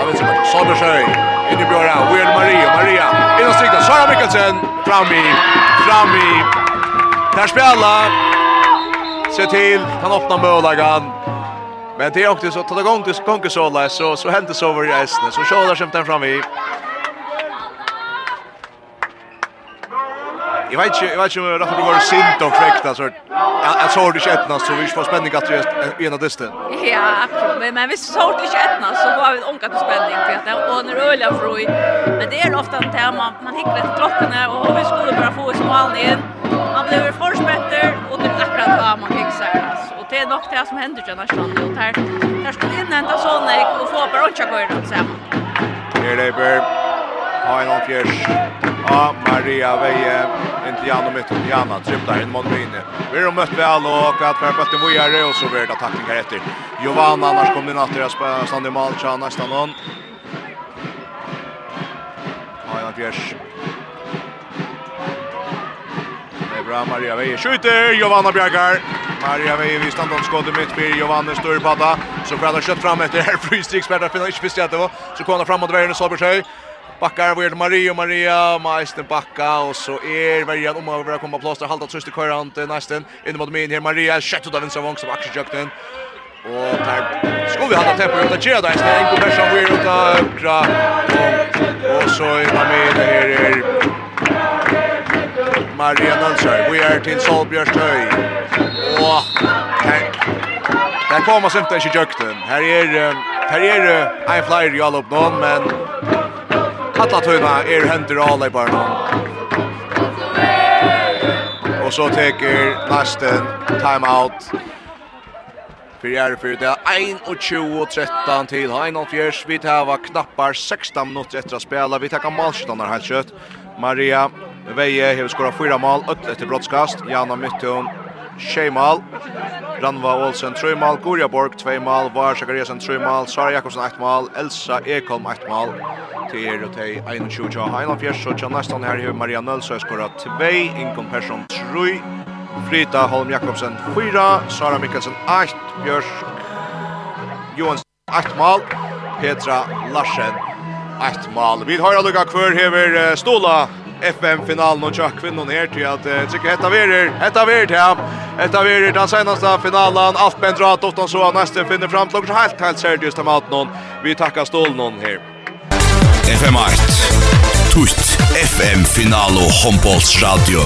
Avslut. Sommersjøy. Björra, Will Maria, Maria. Innan strikna, Sara Mikkelsen, fram i, fram i. Där spelar. Se till, han öppnar målagan. Men det är också så, tar det gång till konkursåla så, så händer så över i Esne. Så kjålar kämpar fram i. Jag vet inte, jag vet inte om det har varit sint och fräckt alltså. Jag såg det inte så vi får spänning att det ena dysten. Ja, men Men vi såg det inte så var vi till spänning för att och när öliga froj. Men det är ofta en tema man hickar efter klockan och vi skulle bara få oss mål in. Man blir förspätter och det är akkurat vad man fixar alltså. Och det är nog det som händer ju nästan och där där skulle inhämta sån och få bara onka går det samman. Här det Hainon Fjers. Ja, Maria Veje. Inte Jan och mitt under Janne. Tryptar in mot Vine. Vi har mött väl och kvart för bötten Vujare och så blir det tacklingar efter. Jovan annars kommer natt deras Sandy Malcha nästan någon. Hainon Fjärs. Det är bra Maria Veje. Skjuter Jovanna Bjarkar. Maria Veje vid stannar om skottet mitt för Jovanne Sturpada. Så får pratar kött fram efter här. Frystick spärrar finnar inte visst att det var. Så kommer fram mot vägen och Solbergshöj backar vi är Maria Maria Maisten backa och så är Marian om över komma plats där halta tröst i körant nästan in mot min här Maria skjuter ut av vänster vång som axel jakten och där ska vi hålla tempo ut att köra där en god person vi ut att kra och så är Maria det här är Maria Nansar vi är till Solbjörnstöj och här där kommer sen inte jakten her er, her er, en flyer i all upp någon men alla tøyna er hendur alla i barna. Og så teker time out. Fyrir er fyrir det er 21-13 til Heinald Fjers. Vi tar knappar 16 minutter etter å spela. Vi tar malskjønner helt kjøtt. Maria Veie har skåret fyra mål, øtt etter brottskast. Jana Mytton Shemal, Ranva Olsen 3 mål, Gorja Borg 2 mal, Var Sakariasen 3 mal, Sara Jakobsen 1 mal, Elsa Ekholm 1 mal. Til er og til 21 og Heinan Fjers, og til nesten her er Maria Nølsø skora 2, Inkom Persson 3, Frida Holm Jakobsen 4, Sara Mikkelsen 8, Björk Johansen 8 mal, Petra Larsen 8 mal. Vi har lukka kvar hever Stola FM-finalen og tjock kvinnor her til at uh, tycker hetta verer, hetta verer til ham. Hetta verer den senaste finalen. Allt Ben Drat ofta så nesten finner fram til också helt, helt seriöst til maten någon. Vi takkar stål någon här. FM8 Tutt FM-final och handbollsradio.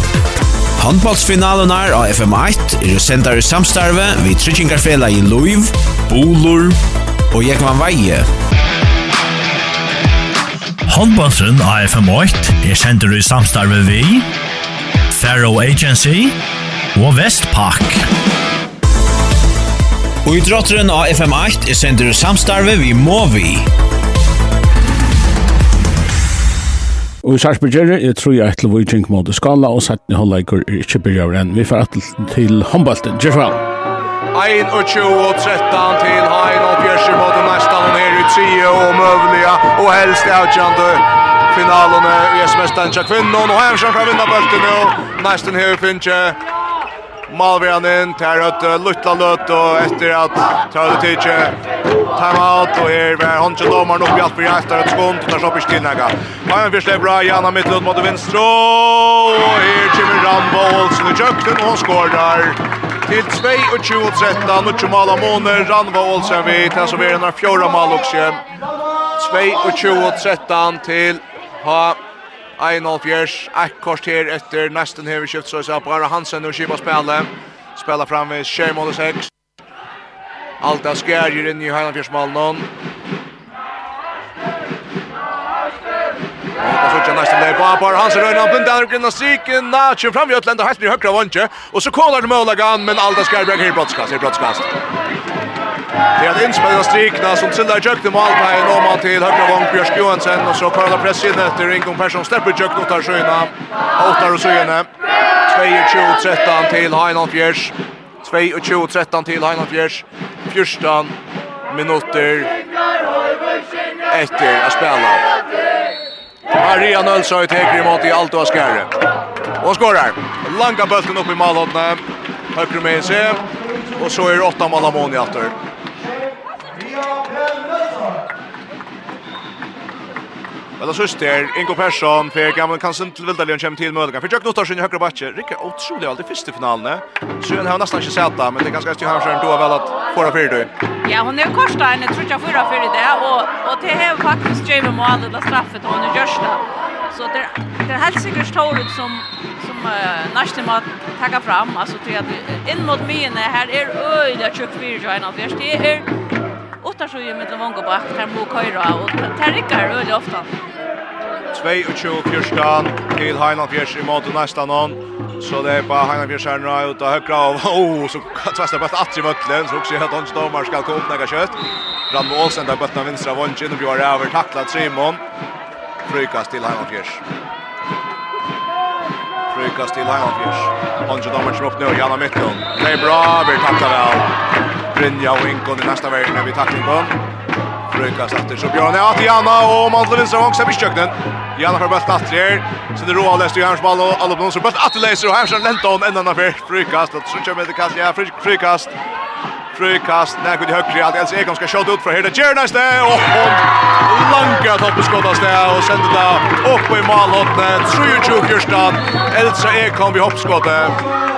Handbollsfinalen er av FM8 er sendt i samstarve vi Tryggingarfela i Luiv, Bolor og Jekman Veie. Håndbåndsen AFM8 er kjenter i samstarve vi, Faro Agency og Vestpak. Og i drotteren AFM8 er kjenter i samstarve vi Movi. Og i Sarsbergjere er tror jeg til Vujink mot skala, og satt ni håndleikur er ikke byrjaver enn. Vi får atle til håndbalten. Gjør så vel. 1 og 20 og 13 til Hain og Bjørsi mot Næstan og tre og mövliga og helst outjande finalene i SMS Tancha kvinnon og här ska vinna bulten och nästan her finche Malvian inn, tar ut lutla løt og etter at tar Töle Tiche time out og her var hon till domaren upp i allt för efter ett skont och tar så upp i stinnaga. Malvian vill bra, Jana mittlund mot vänster og her kommer Rambo Olsen i kökten och hon skårar til 22-13, og mål av måneder, Ranva Olsen vi, til som er en av fjorda mål også. 22-13 til ha 1-0-4, ett kort her etter nesten hever kjøpt, så er bare Hansen og Kiba spiller. Spiller fram ved 6 mål og 6. Alta skärjer inn i Heilandfjörsmallen. Og så tjänar nästan leir på Apar, Hansen Røyna, där grinna striken, Natjen fram i Øtlanda, helt blir högra vantje, og så kollar det Mølagan, men Alda Skarberg her i brottskast, i brottskast. Det är en strikna som Sildar Jøkne Malberg, nå man til högra vant Bjørsk Johansen, og så Karla Press inn etter Ingon Persson, stepper Jökte och tar sjöna. åttar och sjöna. 22-13 til Heinald Fjers, 22-13 til Heinald Fjers, 14 minuter efter att spela. Maria Nölsøy teker imot i Alto og Skære. Og skårar. Langa bølten opp i malhåndene. Høyre med seg. Og så er åtta malamon i atter. Men det syster, Ingo Persson, Per Gamle Kansen til Vildalion kommer til Mølgan. For Jøkken Ottarsson i høyre bakke, Rikke utrolig alltid i første finalene. Sjøen har nesten ikke sett det, men det er ganske styrt her, du har vel at fora fyrir du. Ja, hon er korsta enn, tror ikke fora fyrir det, og, og det er faktisk Jamie Mål, det straffet hon er gjørsta. Så det, det er helt sikkert Torud som, som uh, nesten må takka fram, altså til at inn mot mine her er øyla tjukk fyrir jo det er Ottarsson i mittlen vongobak, der mot køyra, och der rycker øyla ofta. 22-14 til Heinan Fjers i måte nästan någon. Så det är bara Heinan Fjers här nu ut och högra av. Oh, så tvärsar bara att i mötlen. Så också att hans domar ska komma några kött. Rambo Olsen där bötna vänstra vånchen och bjöd över tacklat Simon. Frykast till Heinan Fjers. Frykast till Heinan Fjers. Hans domar som upp nu, Janna Mittlund. Det är bra, vi tacklar väl. Brynja och Inkon i nästa värld när vi tacklar Inkon. Brukast efter så Björn är till Janna och man till vänster i missköknen. Janna har bäst att tre. Så det roar läst ju hans ball och alla blåser bäst att läser och Hansson Lenton ända när för Brukast att så kör med det kast ja Brukast. Brukast när går det högre att Elsie Ekholm ska skjuta ut för här det gör nästa och långa toppskottas där och sända det upp i målhålet. Tror ju Elsie Ekholm vid hoppskottet.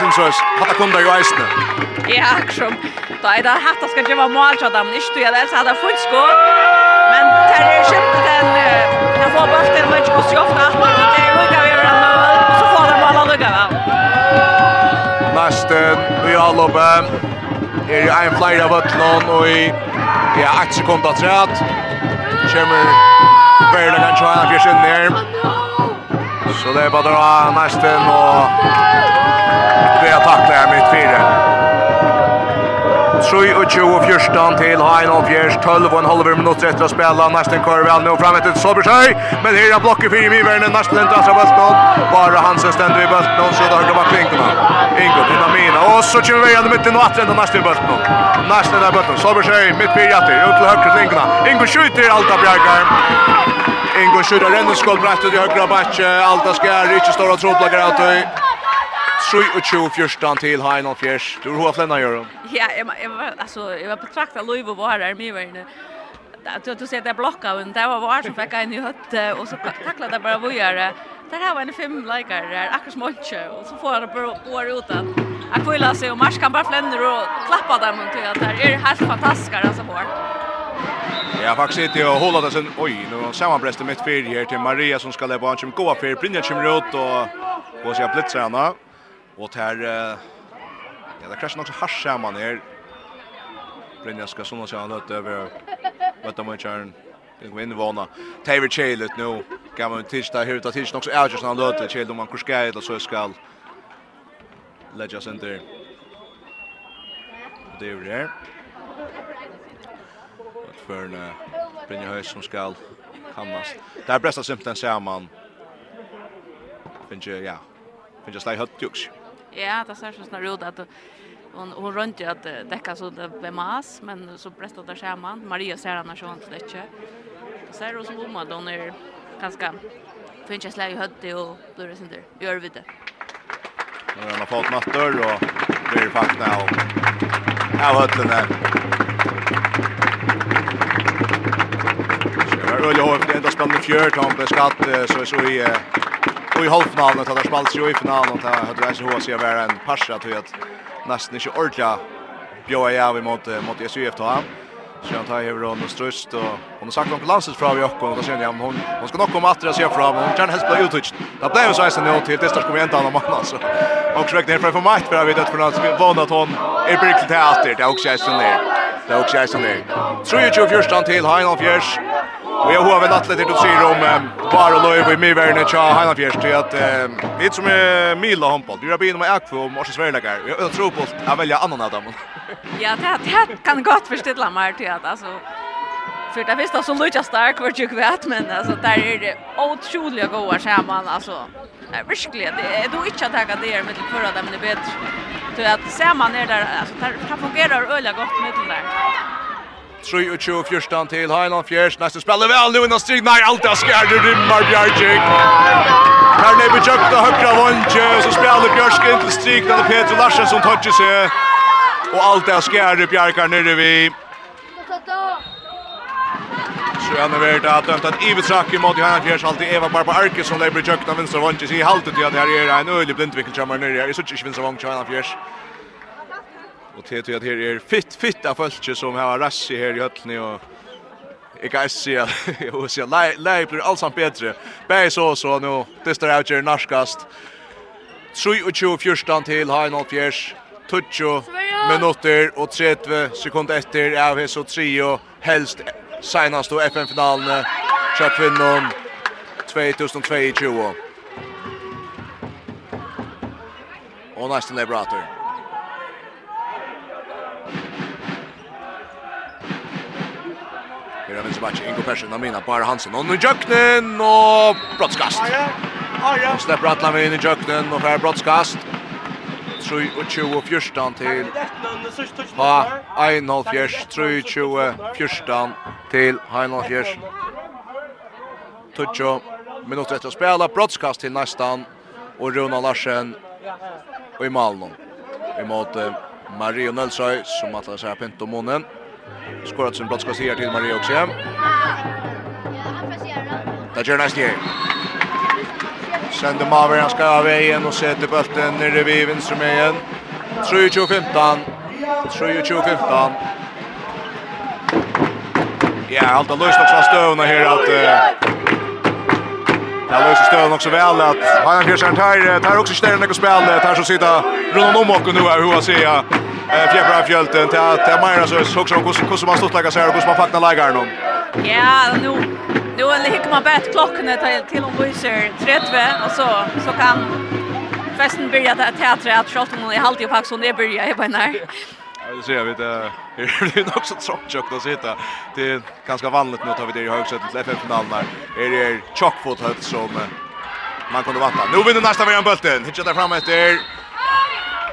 synsrøs, hatta kom der jo eisne. Ja, akkurat. Då är det hatta skal vara mål, så da, men ikke du, jeg lærte hatta fullt skå. Men det er kjempe den, den får bort den, match ikke hos ofta. ofte, det är jo ikke vi gjør den, så får den mål lugga vel. Næste, vi har loppet, er jo en flere av Vøtlån, og i, ja, 1 sekund av træt, kommer Verle kan tjene fyrst inn her. Så det er bare å næsten, og Det är tacklar här mitt fyra. 3 och 20 fjärstan till Hein och Fjärs 12 och en halv minut efter att spela nästan kör väl nu fram ett Solberg men här är blocket för i världen nästan inte av bollen bara Hansen ständer i bollen så det har var klinkorna Ingo Dynamina. Och så kör vi igen mitten och åter den nästa bollen nästa där bollen Solberg mitt på jätte ut till höger klinkorna Ingo skjuter allt av Bjergar. Ingo skjuter den skott brett ut i högra backen Alta skär inte stora trådlagar åt 3-2-14 till Hain och Fjärs. Du har flänna gör dem. Ja, jag var alltså jag var betraktar Louis och var där med mig. Att du ser det blocka och det var var som fick en i hött och så tacklade det bara vad gör det. Där har en fem likar där akkurat smolche och så får det bara år ut att jag får läsa och mars kan bara flänna och klappa dem och det är helt fantastiskt alltså vart. Ja, faktiskt inte jag håller det sen. Oj, nu har sammanbrästet mitt fyr här till Maria som ska lägga på en som går för Brynja kommer ut och går sig blitzarna. Och där ja, där kraschar också hasch samman här. Brynja ska som att han låter över vad de kör. Det går in i vana. Taver Chilet nu. Kan en tisdag hur utav tisdag också är just han låter Chilet om man kuskar eller så skall. Ledger center. Det är det. Och för en Brynja Höjs som skall hamnas. Där bästa sympten ser man. Finns ju, ja. Finns ju slag högt juks. Ja, det ser sånn ut att hon hon runt att täcka så det blev mas men så prestat det skärman Maria ser annars sånt det inte. Det ser ut som om att hon är ganska finns jag släg hötte och blir sen där. Gör vi det. Nu har han fått mattor och blir fast nu. Ja, vad det där. Jag har ju hört det ända spännande fjärd, han Skatt, så så i och i halvfinalen tar det spalt sig i finalen att det hade varit så att vara en passa till att nästan inte ordla bjöa jag vi mot mot SUF då. Så jag tar över och strust och hon har sagt om landet från vi och då känner jag hon hon ska nog komma att se fram hon kan helst bli uttryckt. Det blev så här nu till det ska komma inte annan man alltså. Och försökte ner för mig för jag vet att för något som vann att hon är brickel till att det också är så ner. Det är också är så ner. Tror ju ju första till Heinolf Jörs Och jag har väl att lite att säga om bara och i mig värna tja hela fjärst till att vi som är mila handboll. Du har begynt med akvo och måste svära. Jag tror på att välja annan av dem. Ja, det kan gott förstilla mig till att alltså för det visst så Lucia Stark vart ju vet, men alltså där är det otroligt goda samman alltså verkligen det du inte att ta det där med förra där men det bättre. Så att ser man är där alltså det fungerar öliga gott med det där. 3 och 20 fjärstan till Highland Fjärs. Nästa spelar väl nu innan strid. Nej, allt är skärd. ur Rymmar Bjärkik. Här nere på tjökt och högra vånge. Och så spelar Björsk in till strid. är Peter Larsen som touchar sig. Och allt är skärd. ur Bjärkar nere vid. Så han är värd att dömta att Ivetrak emot i Highland Fjärs. Alltid Eva Barba Arke som lever i tjökt av vänstra vånge. Så i halvtid att det här är en öjlig blindvinkelkammare nere. Jag är så inte vinstra vånge i Highland Fjärs. Og til til at her er fitt, fitt av folk som har rassi her i høttene og jeg kan si at jeg si at lei blir alt samt bedre. Bæg så så nå, det står av kjær norskast. 23-14 til Heinolf Fjers, 20 minutter og 30 sekunder etter av hess og trio, helst senast og FN-finalene, kjøkvinnom 2022. Og nesten er brater. Vänsterback Ingo Persson och mina bara Hansen och nu Jöknen och brottskast. Och släpper Atlan in i Jöknen och här brottskast. 3 och 20 fjärstan till. Ha 1-0 fjärs 3 20 fjärstan till Heinolf fjärs. Tucho minuter efter att spela brottskast till nästan och Ronald Larsen och i Malmö. Vi möter Mario Nelsøy som att läsa om munnen. Skorat sin brottskast här till Maria också. Det gör nästa här. Sender Maver, han ska av vägen och sätter bulten nere vid vinstrumegen. 3-2-15. 3-2-15. Ja, allt har löst också stövna här att... Uh, Det löser stöden också väl att Hajan Fjersson tar tar också ställer något spel tar så sitta runt om och nu är hur jag ser eh fjärde Fjälten till att till Myra så också hur hur man stått lägga sig och hur man fakta lägger dem. Ja, nu nu är det man bättre klockan till till om Wisher 30 och så så kan festen börja teatret att Charlton och i ju faktiskt när börjar i på när Jag vill säga vet det är det nog så tråkigt att sitta. Det är ganska vanligt nu tar vi det i högsätet till FF-finalen där. Är det chockfot högt som man kunde vänta. Nu vinner nästa veckan bulten. Hitcha där fram efter.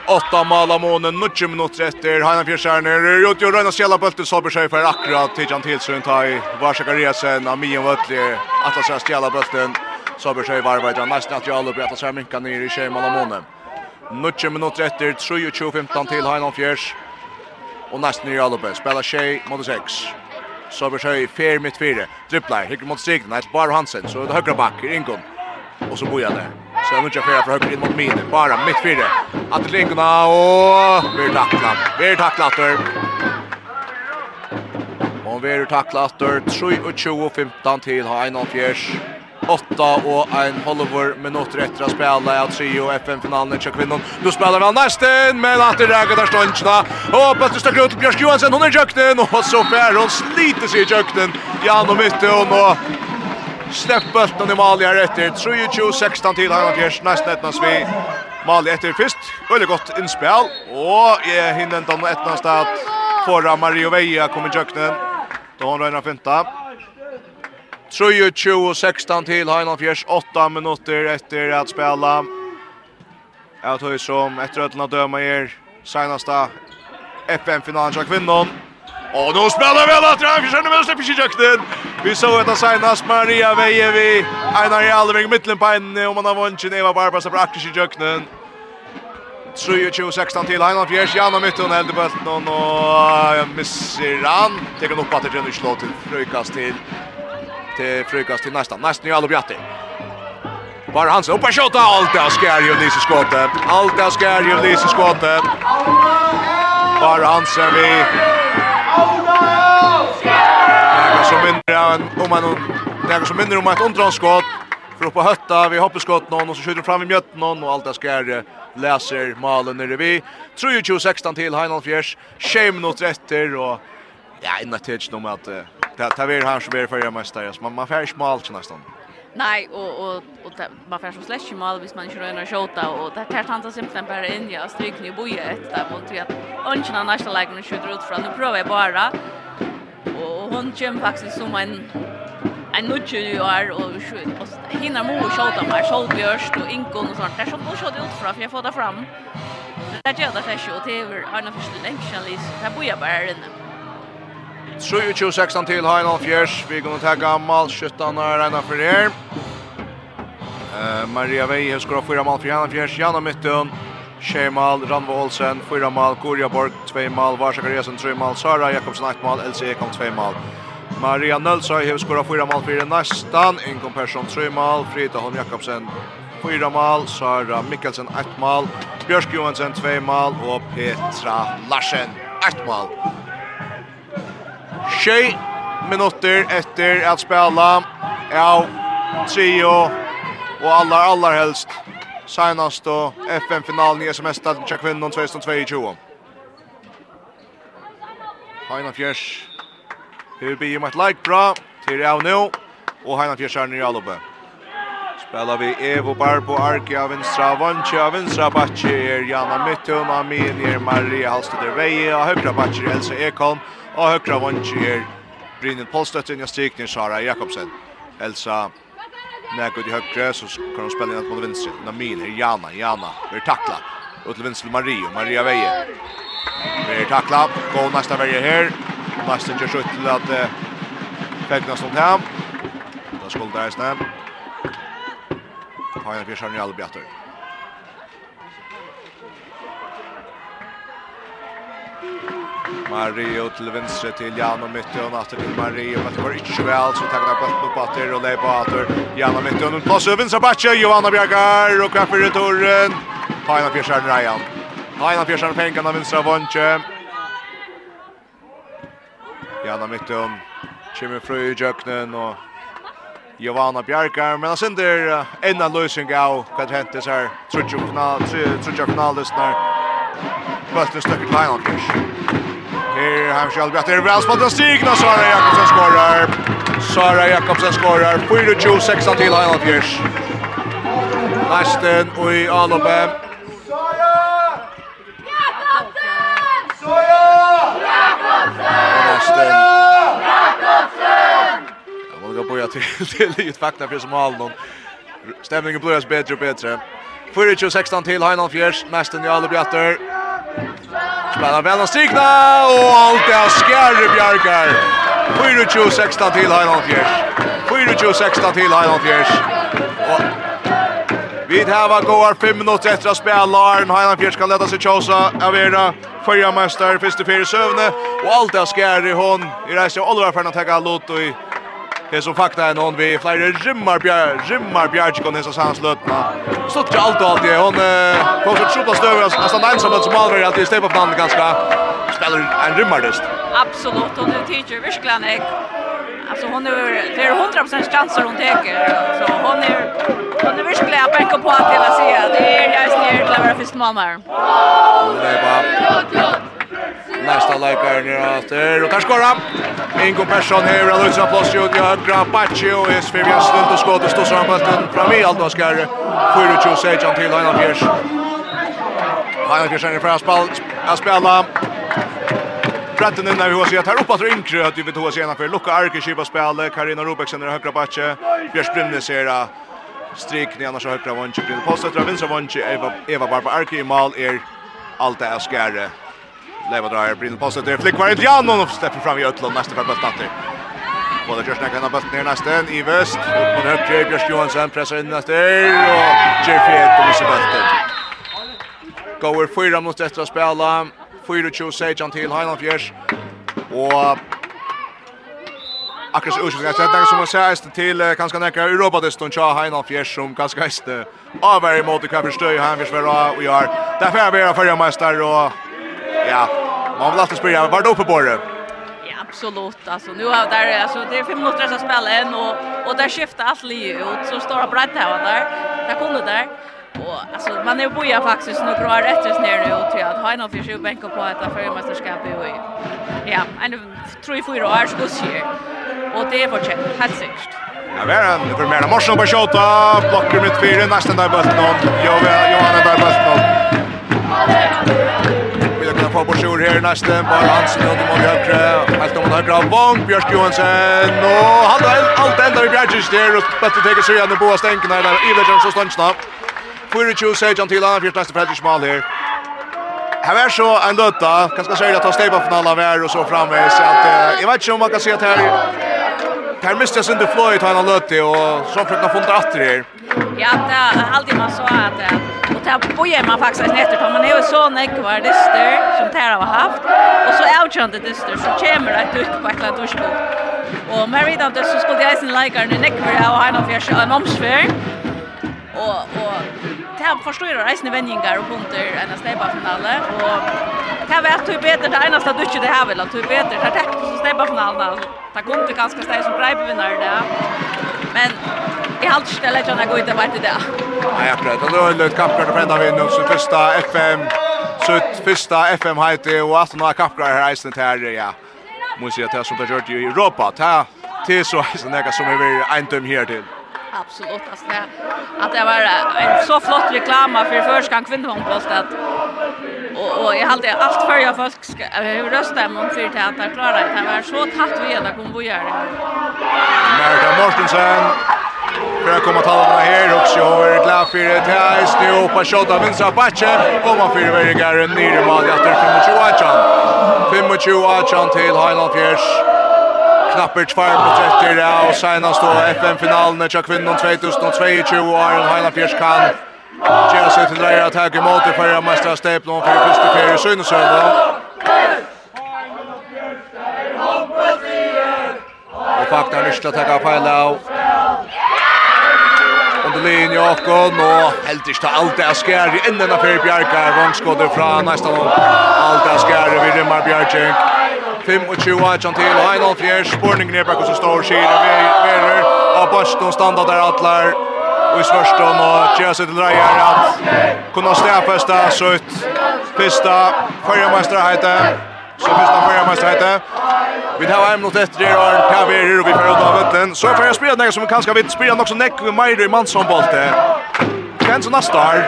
Åtta mål av månen, 90 minuter efter. Heina Fjörsärner, ut och röna skjälla bulten så sig för akkurat till Jan Tilsund. i Varsaka Resen, Amien Vötli, Atlas skjälla bulten. Så bör sig varva i den nästa att jag håller på att minka ner i tjejmål av månen. 90 minuter efter, 3-2-15 till Heina Fjörs og nesten i Alupe. Spela tjej mot 6. Så blir tjej fer mitt fire. Dribblar, hikker mot strikten, nei, Bar Hansen, så er det høyre bakk, Ingun. Og så boja der. Så er det fjerde fra høyre inn mot mine, bara mitt fire. Atter til Inguna, og vi er takla, vi er takla atter. Og vi er takla atter, 23-15 til ha 1-4. 8 och en halvår minuter efter att spela att Trio FN-finalen tjock kvinnan. Nu spelar vi nästan men att det räcker där ståndsna. Och Petter stack ut Björk Johansson hon är jökten och så fär hon sliter sig i köknen. Jan och mitt och nå släpp bulten i mål här efter. 3-20-16 till han görs nästan ett vi. Mål efter först. Väldigt gott inspel och jag hinner inte om ett någonstans att förra Mario Veja kommer köknen. Då hon redan finta. 3-2-16 til Heinolfjers, 8 minutter etter at spela. Jeg tror som etter ødelen av døma er senaste FN-finalen av kvinnon. Og nå spiller vi alle etter Heinolfjers, men slipper ikke kjøkken. Vi så etter senast Maria Vejevi, Einar Jalving, midtelen på henne, og man har vunnet Geneva Barba, så brakker ikke kjøkken. 23-16 til Heinan Fjers, Jan og Mytton heldig bøtten og nå han. Tekken opp at det er en til frøykast til till frukast till nästa. Nästa är Alobjatti. Bara hans upp och skjuta allt där skär ju Lise skottet. Allt där skär ju Lise skottet. Bara Hansen, är vi. Några som mindre om man några som mindre om ett undranskott. För på hötta vi hoppar skott någon och så skjuter fram i mjötten någon och allt där skär läser malen nere vi. Tror ju 16 till Heinolf Fjärs. Shame not rätter och ja, innan tids nog med att Ta tar vi han som är förra mästare. Man man färg smalt nästan. Nej, och och och man färg som slash mal hvis man kör en shota och det här tantar simpelthen bara in jag strykning i boje efter mot tre. Ungen annars så lägger den skjuter ut från. Nu provar jag bara. Och hon kör faktiskt som en en nutje ju är och hinner mo shota mer shotbjörst och inkon och sånt. Där så hon körde ut från för jag får ta fram. Det där gör det sig och det är en av första länkchalis. Där bojar bara inne. 27-16 til Heinolf Fjers. Vi kommer ta gammal 17 er ena for her. Eh, Maria har skor fyra mål for Heinolf Fjers. Janna Myttun, Shemal, Ranvo Olsen, fyra mål. Gorja Borg, två mål. Varsa Karesen, tre mål. Sara Jakobsen, ett mål. Elsie Ekholm, två mål. Maria Nölsøy har skåret fyra mål for nästan. Inkom Persson, tre mål. Frida Holm Jakobsen, fyra mål. Sara Mikkelsen, ett mål. Björsk Johansen, två mål. Och Petra Larsen, ett mål. Tjej minutter efter att spela. Ja, trio och allar, allar helst senast då FN-finalen i SMS-stadion Tja Kvinnon 2022. Heina Fjers. Her blir med like bra til av nå. Og Heina Fjers er nere alloppe. Spelar vi Evo Barbo Arki av vinstra Vanchi av vinstra Batchi er Jana Mittun. Amin er Maria Halstedt Veje och högra Batchi er Elsa Ekholm. Och högra vancher Brynil Polstøtten och strikning Sara Jakobsen. Elsa Nägg i högra så kan hon spela in mot vänster. Namin här Jana, Jana blir tackla. Ut till vänster Maria, Maria Veje. Blir tackla, går nästa Veje här. Nästa gör skjutt till att eh, Fegnas mot hem. Där skulle det här snäm. Hajan Fjersson i Albjatter. Mario til venstre til Jan og Mytte og natter til Mario. Men det var ikke vel så tagna bort på batter och lägger på åter. Jano Mytte och en pass över så backa Johanna Bjergar och kvar för returen. Hajna Fjärsson Ryan. Hajna Fjärsson pengarna vänstra vånche. Jano Mytte kommer fru i jöknen og Johanna Bjarkar, men han sender en av løsning av hva det hentes her. Trudja finalistene. Bøtten støkker til Heinald Kirsch. Här Hamskjall att det är väl spottar stigna Sara Jakobsen skorar. Sara Jakobsen skorar. 4-2-6 til Heinald Fjers. Nästen og i Alope. Sara! Jakobsen! Sara! Jakobsen! Nästen. Jakobsen! Jag vill gå på jag till till ett fakta för som Alnon. Stämningen blir bättre och bättre. 4-2-16 till Heinald Fjärs. Nästen i Alope Bjatter. Spelar vel av strikna, og alt er skjære Bjarkar. 24-16 till til Fjärs. 4-2-16 till Heinald Fjärs. Og vi hava går 5 minuter efter att spela. Arn Highland Fjärs kan leda sig tjåsa av era fyrja mester, første fyrre søvne. Og alt er skjære i hånd. I reiser Oliver Fernand Tegga Loto i Det som fakta är någon vi flera rimmar bjär, rimmar bjär kon hesa sans lötna. Så tjå allt och allt det hon på så skjuta stöver as han ensam att som aldrig alltid stepa på det ganska spelar en rimmardest. Absolut och det teacher verkligen ek. Alltså hon är det är 100 chanser hon täcker så hon är hon är verkligen backa på att hela säga. det är jag nästan är klara för smalmar. Det är bra nästa läkare ner åter och kan skora. Ingo Persson här och Lucia Plus ut i högra Bacci och är för vi snudd och skott och står fram han bollen fram i allt vad ska det. Får du ju säga till Lena Fjärs. Han kan känna för spel att spela. Bratten när vi har sett här uppåt rinkre att vi vet hur sena för Luca Arke skipa spel Karina Robeksen i högra Bacci. Björn Brimnes ser strik ni annars högra vånche. Postar vinstra vånche Eva Eva Barba Arke i mål är allt det är skärre. Leva drar Brynn Posse till Flickvar Adriano och släpper fram i Ötlund nästa för bulten. Både Jörsna kan ha bulten ner nästa. Ivest upp mot höger Björn Johansson pressar in nästa och Jeffrey Edom missar bulten. Går fyra mot ett att spela. Fyra tjo Sejan til Highland Fjers. Og Akkurat så ursprungliga sättet som man säger til kanskje nekker Europa det tja Chah Fjers som ganska heist avvärjer mot det kan förstöja han försvara og gjør. Derfor er vi förra mästare og ja, man vill alltid spela, var det uppe på det? Ja, absolut. Alltså, nu har där, alltså, det är fem minuter som spelar än och, och där skiftar allt liv ut, så står det brett här där. Där kommer det där. Och alltså man är boja faktiskt nu kvar rätt just ner nu och tror att ha någon av för på bänkar på ett förmästerskap i ja, en tror ju fyra år ska se. Och det är fortsatt helt säkert. Ja, vi är en för mer morse på skjuta, blockar mitt fyra nästan där bulten. Jo, Johanna där bulten. Ja, få på sjur her nästa bara Hansen ut mot högre helt om högre Wong Björk Johansson. och han har allt ända i Bjärkis där och bättre ta sig igen på stänken där där Iversen så stannar Fyrir tjus seg til han fyrt næste Fredrik Smal här. Här är så en løtta, kanskje sier att ta steg på finalen av och så framme, så att, jag vet inte om man kan se att här Tar miste sin du fløy ta en løte og så prøvde funnet atter her. Ja, det är alltid man så at og det bojer man faktisk netter på, man är ju så näck var det dyster som Tera har haft, Och så avkjønte dyster, så kommer det ut på ett eller och Och Mary då det så skulle jeg sin leikaren i nekvar og han har fjerst en omsvär. Och och det här förstår jag reisende vänningar och bunter än en snäbbafinale. Och det här vet hur bättre det ena du inte det här vill. Hur bättre det här täckte som snäbbafinalen. Det kom inte ganska steg som breibevinnare där. Men jag har alltid stället att jag går inte vart i det. Nej, jag prövar. Det var en löjt kampkart på enda vinner. Så första FM, så första FM hejte och att några kampkart här reisende till här. Ja. Måste jag ta som det har gjort i Europa. Ta till så är det som är en döm här till. Absolut. Alltså det, att det var en så flott reklama för förskan kvinnohandboll att och och jag hade allt för jag folk ska hur rösta om för det att klara det. Det var så tatt vi att kom bo göra. Marta Mortensen för att komma tala med här också och är glad för det här är snu på shot av vänstra backen och man fyra vägar ner i mål efter 25 25 25 till Highland Fjärs knapper 2 minutter av senast då FN-finalen tja kvinnon 2022 og Aron Heina Piers kan tjera seg til dreira tag i måte for å mestra steplån for første fyrir synesøvn. Og fakta er nysla takka feil av. Under linje åkken, og helt ikke alt er skjær i enden av fyrir Bjarkar. Vangskoder fra næsta nå. Alt er skjær i Virrimar Bjarkjeng. 25 John til Heinolf Fjær spurningen er bakkus og står skir verer og Boston standa der atlar og i svørstum og gjør seg til reier at kunne stedfesta sutt fyrsta førjameisterheite så fyrsta førjameisterheite Vi tar en minut etter det og tar vi her og vi får ut av vettlen så får jeg spela nek som kanskje vitt spela nok som nek med Meir i Mansson-bolte Kvensen av star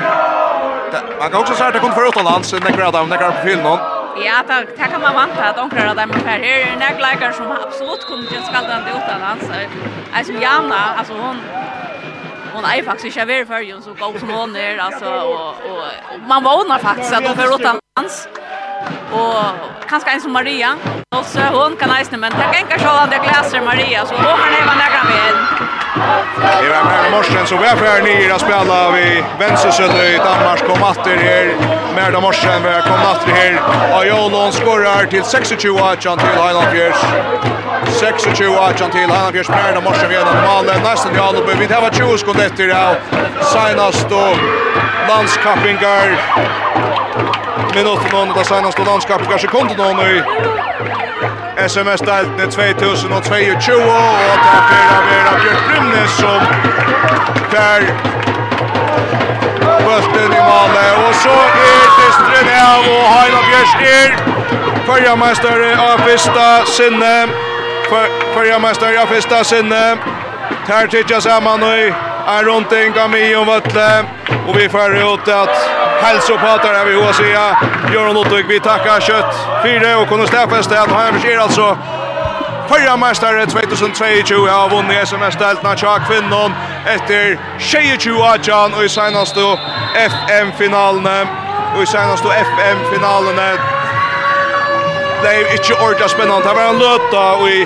Man kan også säga att det kunde få utomlands, nekrar av dem, nekrar på filmen Ja, det, det kan man vanta at onkrar av dem er her. Her er en leikar som absolutt kunne gjøre skaldande utan hans. Jeg Jana, altså hon, hon är faktiskt inte över för så god som hon är alltså och, och, och man vånar faktiskt att hon får utan hans och kanske en som Maria och så hon kan nästan men det kan kanske hålla det gläser Maria så hon har nära nära med Det var Märna Morsen som vi är för nere att spela vid Vensesödö i Danmark. Kom atter här. Märna Morsen vi kom atter här. och Jolon skorrar till 26-18 till Highland Fjärs. 26-18 till Highland Fjärs. Märna Morsen vid en malen. Nästan i Alubu. Vi tar 20 skott efter det. Senast då landskappingar. Minutten någon av senast då landskappingar. Sekunden någon i SMS-deltene 2022, og det er av Vera Bjørk Brynnes som fer bøtten i Male, og så er distren av, og Heina Bjørs er førjamestare av Fista Sinne, førjamestare av Fista Sinne, Ter titja saman og är runt en gami om vattnet och vi får ut att hälsopatar här vi HCA gör något vi tackar kött fyra och kunde stäffa att han försöker alltså. Förra mästare 2022 har vunnit SMS-deltna tja kvinnon etter 22 Ajan og i senaste FM-finalene og i senaste FM-finalene det er ikke ordentlig spennende det var en løta og i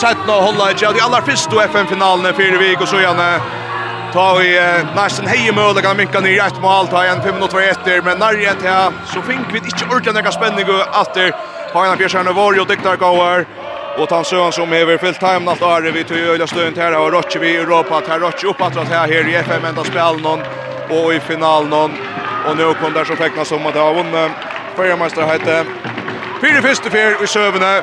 17 og holda ikke de aller første FM-finalene fyrir vik og så gjerne Ta vi nästan hej möjliga kan minka ner rätt mål ta en 5 minuter efter men när det här så fink vi inte ordentligt några spänning och åter har en fjärsan var ju diktar går och tant sön som över fyllt time allt är vi till öliga stund här och Roche vi Europa att här Roche upp att här här i FM ända spel någon och i final någon och nu kom där så tecknas som att ha vunnit förra heter Fyra fyrste fyr i sövene.